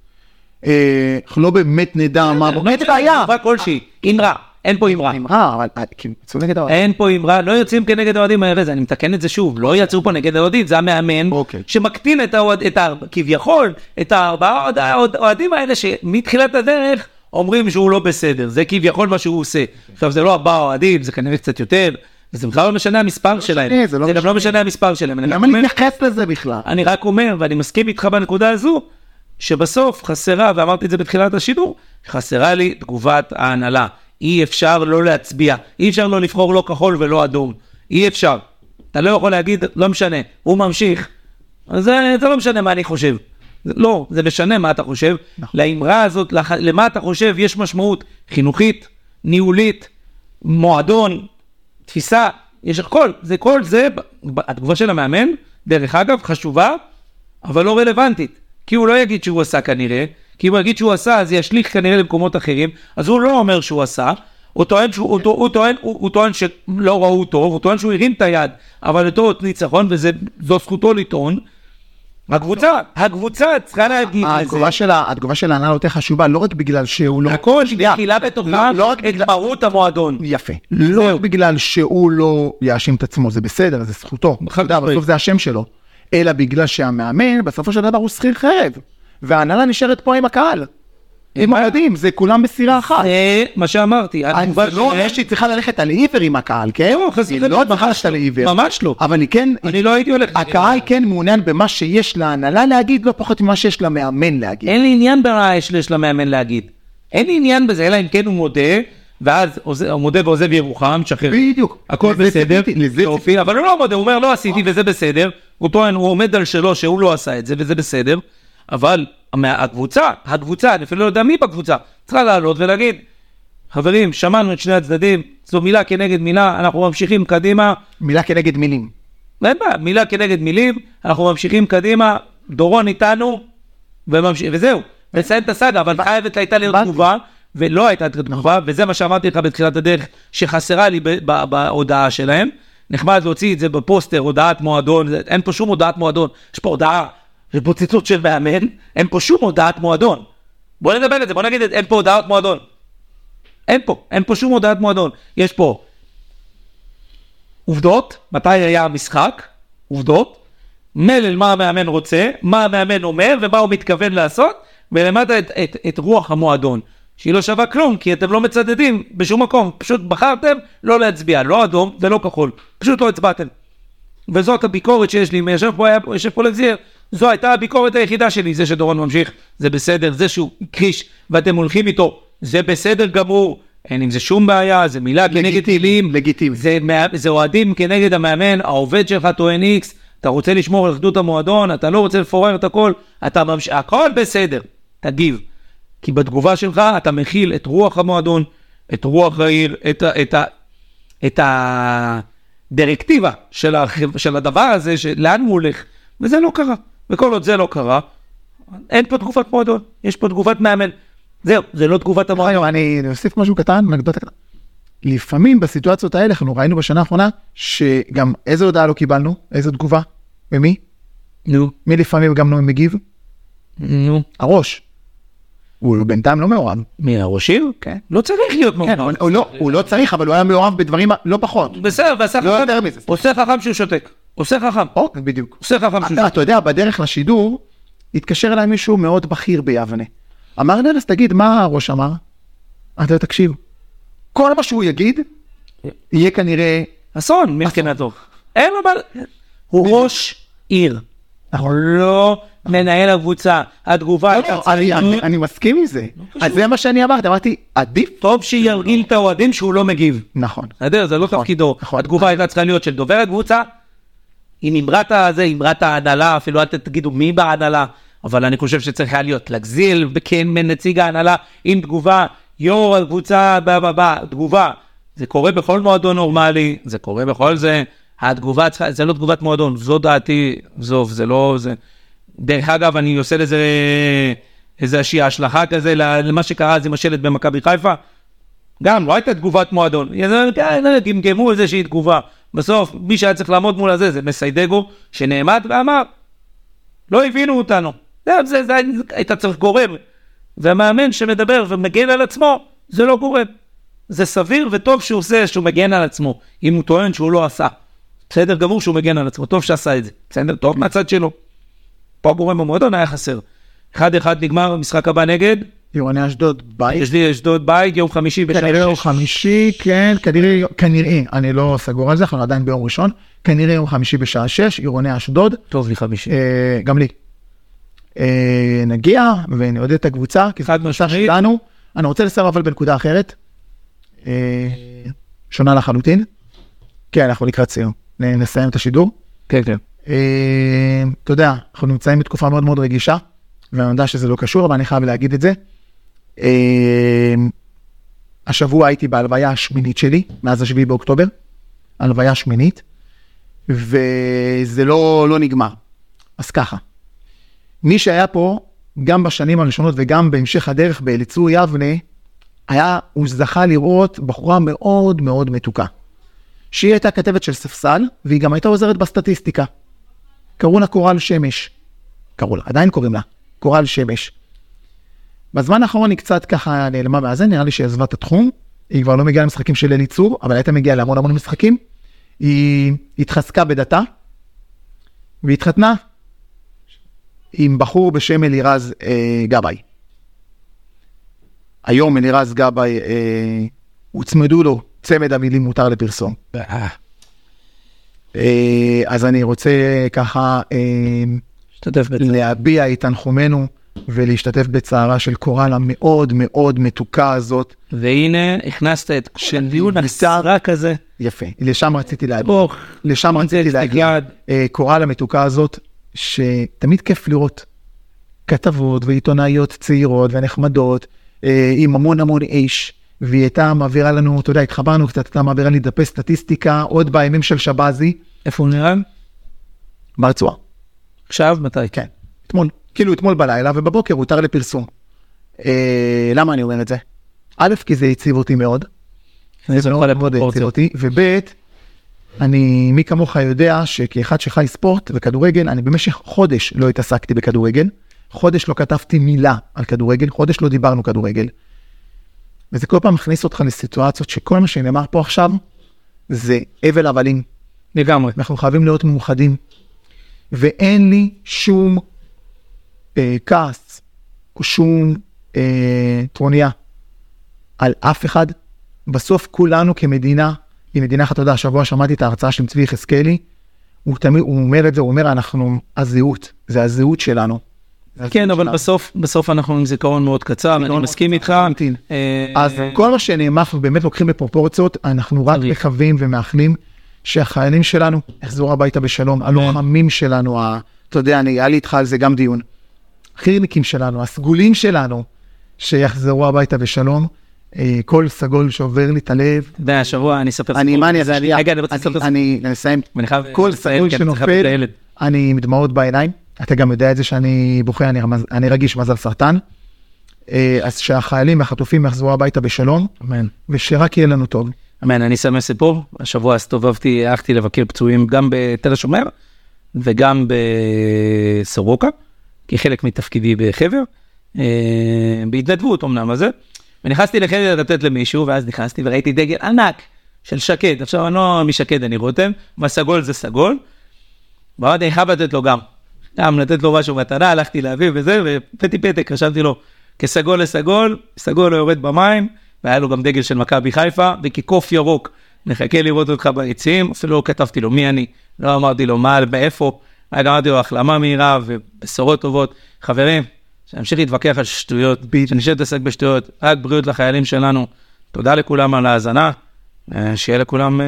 אה, אנחנו לא באמת נדע מה... אין בעיה. כלשהי, אמרה, אין פה אמרה. אה, אבל אה, כאילו, יצאו נגד האוהדים. אין פה אמרה, לא יוצאים כנגד האוהדים אני מתקן את זה שוב, לא יצאו פה נגד האוהדים, זה המאמן אוקיי. שמקטין את. כביכול, את הארבעה אוהד- האוהד- האוהדים האלה שמתחילת הדרך אומרים שהוא לא בסדר, זה כביכול מה שהוא עושה. עכשיו זה לא ארבעה אוהדים, זה כנראה קצת יותר, וזה בכלל לא משנה המספר שלהם, זה לא זה גם לא משנה. המספר שלהם. אני למה אומר- להתייחס לזה בכלל? אני רק אומר, ואני מסכים איתך בנקודה הזו, שבסוף חסרה, ואמרתי את זה בתחילת השידור, חסרה לי תגובת ההנהלה. אי אפשר לא להצביע, אי אפשר לא לבחור לא כחול ולא אדום. אי אפשר. אתה לא יכול להגיד, לא משנה, הוא ממשיך. אז זה, זה לא משנה מה אני חושב. זה, לא, זה משנה מה אתה חושב. לאמרה הזאת, לח, למה אתה חושב, יש משמעות חינוכית, ניהולית, מועדון, תפיסה, יש הכל, זה כל זה, התגובה של המאמן, דרך אגב, חשובה, אבל לא רלוונטית. כי הוא לא יגיד שהוא עשה כנראה, כי אם הוא יגיד שהוא עשה, אז זה ישליך כנראה למקומות אחרים, אז הוא לא אומר שהוא עשה, הוא טוען, שהוא, הוא, הוא, טוען, הוא, הוא טוען שלא ראו טוב, הוא טוען שהוא הרים את היד, אבל אותו ניצחון, וזו זכותו לטעון. הקבוצה, הקבוצה צריכה להגיד לזה. התגובה של ה- התגובה של ההנהלה יותר חשובה, לא רק בגלל שהוא לא... הכל. מכילה בתוכה לא- לא רק את בגלל- מהות המועדון. יפה. לא רק בגלל שהוא לא יאשים את עצמו, זה בסדר, זה זכותו. בסוף זה השם שלו. אלא בגלל שהמאמן, בסופו של דבר הוא שכיר חרב. וההנהלה נשארת פה עם הקהל. עם האוהדים, זה כולם בסירה אחת. זה מה שאמרתי, זה לא אומר שהיא צריכה ללכת על עיוור עם הקהל, כן? לא, היא לא ממש על. עיוור. ממש לא. אבל היא כן... אני לא הייתי הולך... הקהל כן מעוניין במה שיש להנהלה להגיד, לא פחות ממה שיש למאמן להגיד. אין לי עניין במה יש יש למאמן להגיד. אין לי עניין בזה, אלא אם כן הוא מודה, ואז הוא מודה ועוזב ירוחם, משחרר. בדיוק. הכל בסדר, אבל הוא לא מודה, הוא אומר לא עשיתי וזה בסדר, הוא טוען, הוא עומד על שלו שהוא לא עשה את זה וזה בסדר, אבל הקבוצה, הקבוצה, אני אפילו לא יודע מי בקבוצה, צריכה לעלות ולהגיד, חברים, שמענו את שני הצדדים, זו מילה כנגד מילה, אנחנו ממשיכים קדימה, מילה כנגד מילים. אין בעיה, מילה כנגד מילים, אנחנו ממשיכים קדימה, דורון איתנו, וממשיך, וזהו, נסיים את הסאגה, אבל חייבת הייתה להיות. תגובה, ולא הייתה תגובה, וזה מה שאמרתי לך בתחילת הדרך, שחסרה לי בהודעה שלהם. נחמד להוציא את זה בפוסטר, הודעת מועדון, אין פה שום הודעת מועדון, יש פה הודעה, ציטוט של מאמן, אין פה שום הודעת מועדון. בוא נדבר על זה, בוא נגיד, אין פה הודעת מועדון. אין פה, אין פה שום הודעת מועדון. יש פה עובדות, מתי היה המשחק, עובדות, מלל מה המאמן רוצה, מה המאמן אומר ומה הוא מתכוון לעשות, ולמטה את, את, את רוח המועדון, שהיא לא שווה כלום, כי אתם לא מצדדים בשום מקום, פשוט בחרתם לא להצביע, לא אדום ולא כחול, פשוט לא הצבעתם. וזאת הביקורת שיש לי, אם יושב פה, היה, פה- יושב פה לזיר, זו הייתה הביקורת היחידה שלי, זה שדורון ממשיך, זה בסדר, זה שהוא הכחיש ואתם הולכים איתו, זה בסדר גמור, אין עם זה שום בעיה, זה מילה כנגד טילים, לגיטימי. זה, זה אוהדים כנגד המאמן, העובד שלך טוען איקס, אתה רוצה לשמור על אחדות המועדון, אתה לא רוצה לפורר את הכל, אתה ממש... הכל בסדר, תגיב. כי בתגובה שלך אתה מכיל את רוח המועדון, את רוח העיר, את, ה, את, ה, את הדירקטיבה של, הח... של הדבר הזה, שלאן הוא הולך, וזה לא קרה. וכל עוד זה לא קרה, אין פה תגובת מועדון, יש פה תגובת מאמן. זהו, זה לא תגובת המועדון. אני אוסיף משהו קטן, אנקדוטה קטנה. לפעמים בסיטואציות האלה, אנחנו ראינו בשנה האחרונה, שגם איזה הודעה לא קיבלנו, איזה תגובה, ומי? נו, מי לפעמים גם לא מגיב? נו. הראש. הוא בינתיים לא מעורב. מי, הראש עיר? כן. לא צריך להיות כן, מעורב. הוא- הוא לא- הוא לא צריך, אבל הוא היה מעורב בדברים לא פחות. בסדר, ועשה לא חכם. יותר מזה. עושה חכם שהוא שותק. עושה חכם. או, בדיוק. עושה חכם שהוא אתה שותק. אתה יודע, בדרך לשידור, התקשר אליי מישהו מאוד בכיר ביבנה. אמר לי, אז תגיד, מה הראש אמר? לו, תקשיב, כל מה שהוא יגיד, יהיה כנראה... אסון מבחינתו. אין מה... הוא ראש עיר. הוא לא מנהל הקבוצה. התגובה הייתה... לא, אני- אני מסכים עם זה. אז זה מה שאני אמרתי, אמרתי, עדיף... טוב שירגיל את האוהדים שהוא לא מגיב. נכון. בסדר? זה לא נכון, תפקידו. נכון. התגובה הייתה צריכה להיות של דובר הקבוצה. עם אמרת הזה, אמרת ההנהלה, אפילו אל תגידו מי בהנהלה, אבל אני חושב שצריך היה להיות לגזיל, כן, נציג ההנהלה, עם תגובה, יו"ר הקבוצה, תגובה. זה קורה בכל מועדון נורמלי, זה קורה בכל זה. התגובה צריכה, זה לא תגובת מועדון, זו דעתי, עזוב, זה לא, זה... דרך אגב, אני עושה לזה איזושהי השלכה כזה למה שקרה אז עם השלט במכבי חיפה. גם לא הייתה תגובת מועדון, כן, גמגמו איזושהי תגובה. בסוף, מי שהיה צריך לעמוד מול הזה זה מסיידגו, שנעמד ואמר, לא הבינו אותנו. זה, זה, זה, היית צריך גורם. והמאמן שמדבר ומגן על עצמו, זה לא גורם. זה סביר וטוב שהוא עושה, שהוא מגן על עצמו, אם הוא טוען שהוא לא עשה. בסדר גמור שהוא מגן על עצמו, טוב שעשה את זה. בסדר, טוב מהצד שלו. פה הגורם במועדון היה חסר. אחד אחד נגמר, המשחק הבא נגד, עירוני אשדוד בית. יש לי אשדוד בית, יום חמישי בשעה כנראה יום שש. חמישי, כן, כנראה, כנראה, אני לא סגור על זה, אנחנו עדיין ביום ראשון, כנראה יום חמישי בשעה 6, עירוני אשדוד, טוב לי חמישי. אה, גם לי. אה, נגיע ונעודד את הקבוצה, כי זו קבוצה. שלנו. אני רוצה לסיים אבל בנקודה אחרת, אה, שונה לחלוטין. כן, אנחנו לקראת סיום, נסיים את השידור. כן, כן. אה, אתה יודע, אנחנו נמצאים בתקופה מאוד מאוד רגישה, ואני יודע שזה לא קשור, אבל אני חייב להגיד את זה. אה, השבוע הייתי בהלוויה השמינית שלי, מאז השביעי באוקטובר, הלוויה שמינית, וזה לא, לא נגמר. אז ככה, מי שהיה פה, גם בשנים הראשונות וגם בהמשך הדרך באליצור יבנה, היה, הוא זכה לראות בחורה מאוד מאוד מתוקה. שהיא הייתה כתבת של ספסל, והיא גם הייתה עוזרת בסטטיסטיקה. קראו לה קורל שמש. קראו לה, עדיין קוראים לה, קורל שמש. בזמן האחרון היא קצת ככה נעלמה מהזה, נראה לי שהיא עזבה את התחום. היא כבר לא מגיעה למשחקים של אליצור, אבל הייתה מגיעה להמון המון משחקים. היא התחזקה בדתה, והתחתנה עם בחור בשם אלירז אה, גבאי. היום אלירז גבאי, אה, הוצמדו לו צמד המילים מותר לפרסום. אה, אז אני רוצה ככה אה. להביע את תנחומינו ולהשתתף בצערה של קורל המאוד מאוד מתוקה הזאת. והנה, הכנסת את הדיון שנבנתה- הסרק הזה. יפה, לשם רציתי להגיע. לשם רציתי להגיע. אה, קורל המתוקה הזאת, שתמיד כיף לראות כתבות ועיתונאיות צעירות ונחמדות, אה, עם המון המון אש, והיא הייתה מעבירה לנו, אתה יודע, התחברנו קצת, הייתה מעבירה לי דפי סטטיסטיקה, עוד בימים של שבזי, איפה הוא נהרג? ברצועה. עכשיו? מתי? כן, אתמול, כאילו אתמול בלילה, ובבוקר הותר לפרסום. אה, למה אני אומר את זה? א', כי זה הציב אותי מאוד, אני זה מאוד מאוד הציב. אותי, וב', אני, מי כמוך יודע שכאחד שחי ספורט וכדורגל, אני במשך חודש לא התעסקתי בכדורגל, חודש לא כתבתי מילה על כדורגל, חודש לא דיברנו כדורגל. וזה כל פעם מכניס אותך לסיטואציות שכל מה שנאמר פה עכשיו זה הבל הבלים. לגמרי. אנחנו חייבים להיות מאוחדים. ואין לי שום אה, כעס או שום אה, טרוניה על אף אחד. בסוף כולנו כמדינה, היא מדינה אחת, אתה יודע, השבוע שמעתי את ההרצאה של צבי יחזקאלי, הוא תמיד, הוא אומר את זה, הוא אומר, אנחנו הזהות, זה הזהות שלנו. כן, אבל. בסוף, בסוף אנחנו עם זיכרון מאוד קצר, אני מסכים איתך. אה, אז כל מה שנאמר, אנחנו באמת לוקחים בפרופורציות, אנחנו רק. מקווים ומאחלים שהחיילים שלנו יחזרו הביתה בשלום, הלוחמים שלנו, אתה יודע, אני, היה לי איתך על זה גם דיון. החי"רניקים שלנו, הסגולים שלנו, שיחזרו הביתה בשלום. אה, כל סגול שעובר לי את הלב. אתה יודע, השבוע אני אספר אני, מה אני אעשה? רגע, אני רוצה לספר אני, אני אסיים. כל סגול שנופל. אני עם דמעות בעיניים. אתה גם יודע את זה שאני בוכה, אני, אני רגיש מזל סרטן. אה, אז שהחיילים והחטופים יחזרו הביתה בשלום, אמן. ושרק יהיה לנו טוב. אמן, אני אסיים סיפור. השבוע הסתובבתי, הלכתי לבקר פצועים גם בתל השומר וגם בסורוקה, כחלק מתפקידי בחבר, אה, בהתנדבות אמנם הזה. ונכנסתי לחדר לתת למישהו, ואז נכנסתי וראיתי דגל ענק של שקד. עכשיו אני לא משקד, אני רותם, אבל סגול זה סגול. ואמרתי, אני חייב לתת לו גם. גם לתת לו משהו מתנה, הלכתי להביא וזה, והבאתי פתק, רשמתי לו, כסגול לסגול, סגול לא יורד במים, והיה לו גם דגל של מכבי חיפה, וכקוף ירוק, נחכה לראות אותך ביציעים, אפילו לא כתבתי לו מי אני, לא אמרתי לו מה, מאיפה, רק אמרתי לו החלמה מהירה ובשורות טובות. חברים, שנמשיך להתווכח על שטויות. שנמשיך להתעסק בשטויות, רק בריאות לחיילים שלנו. תודה לכולם על ההאזנה, אה, שיהיה לכולם אה,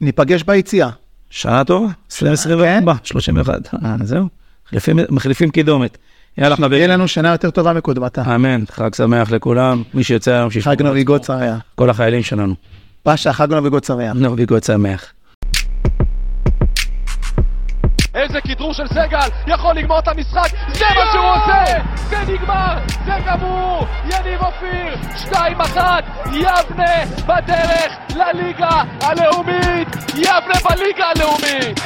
ניפגש ביציאה. שנה טובה, 2024, 31, אה, זהו, מחליפים- קידומת. יאללה חברים, לנו שנה יותר טובה מקודמתה. אמן, חג שמח לכולם, מי שיוצא היום שישמור חג עצמו. שמח. כל החיילים שלנו, פאשה, חג נביגות שמח. נביגות שמח. איזה כדרור של סגל, יכול לגמור את המשחק, זה מה שהוא עושה! זה נגמר, זה גמור! יניב אופיר, 2-1, יבנה בדרך לליגה הלאומית! יבנה בליגה הלאומית!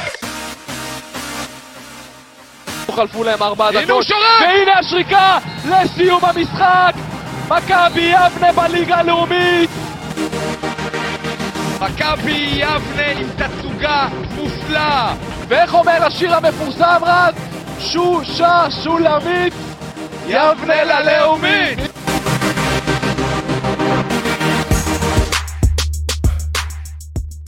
חלפו להם ארבע דקות! והנה השריקה לסיום המשחק! מכבי יבנה בליגה הלאומית! מכבי יבנה עם תצוגה מופלאה! ואיך אומר השיר המפורסם רז? שושה שולמית, יבנה ללאומית!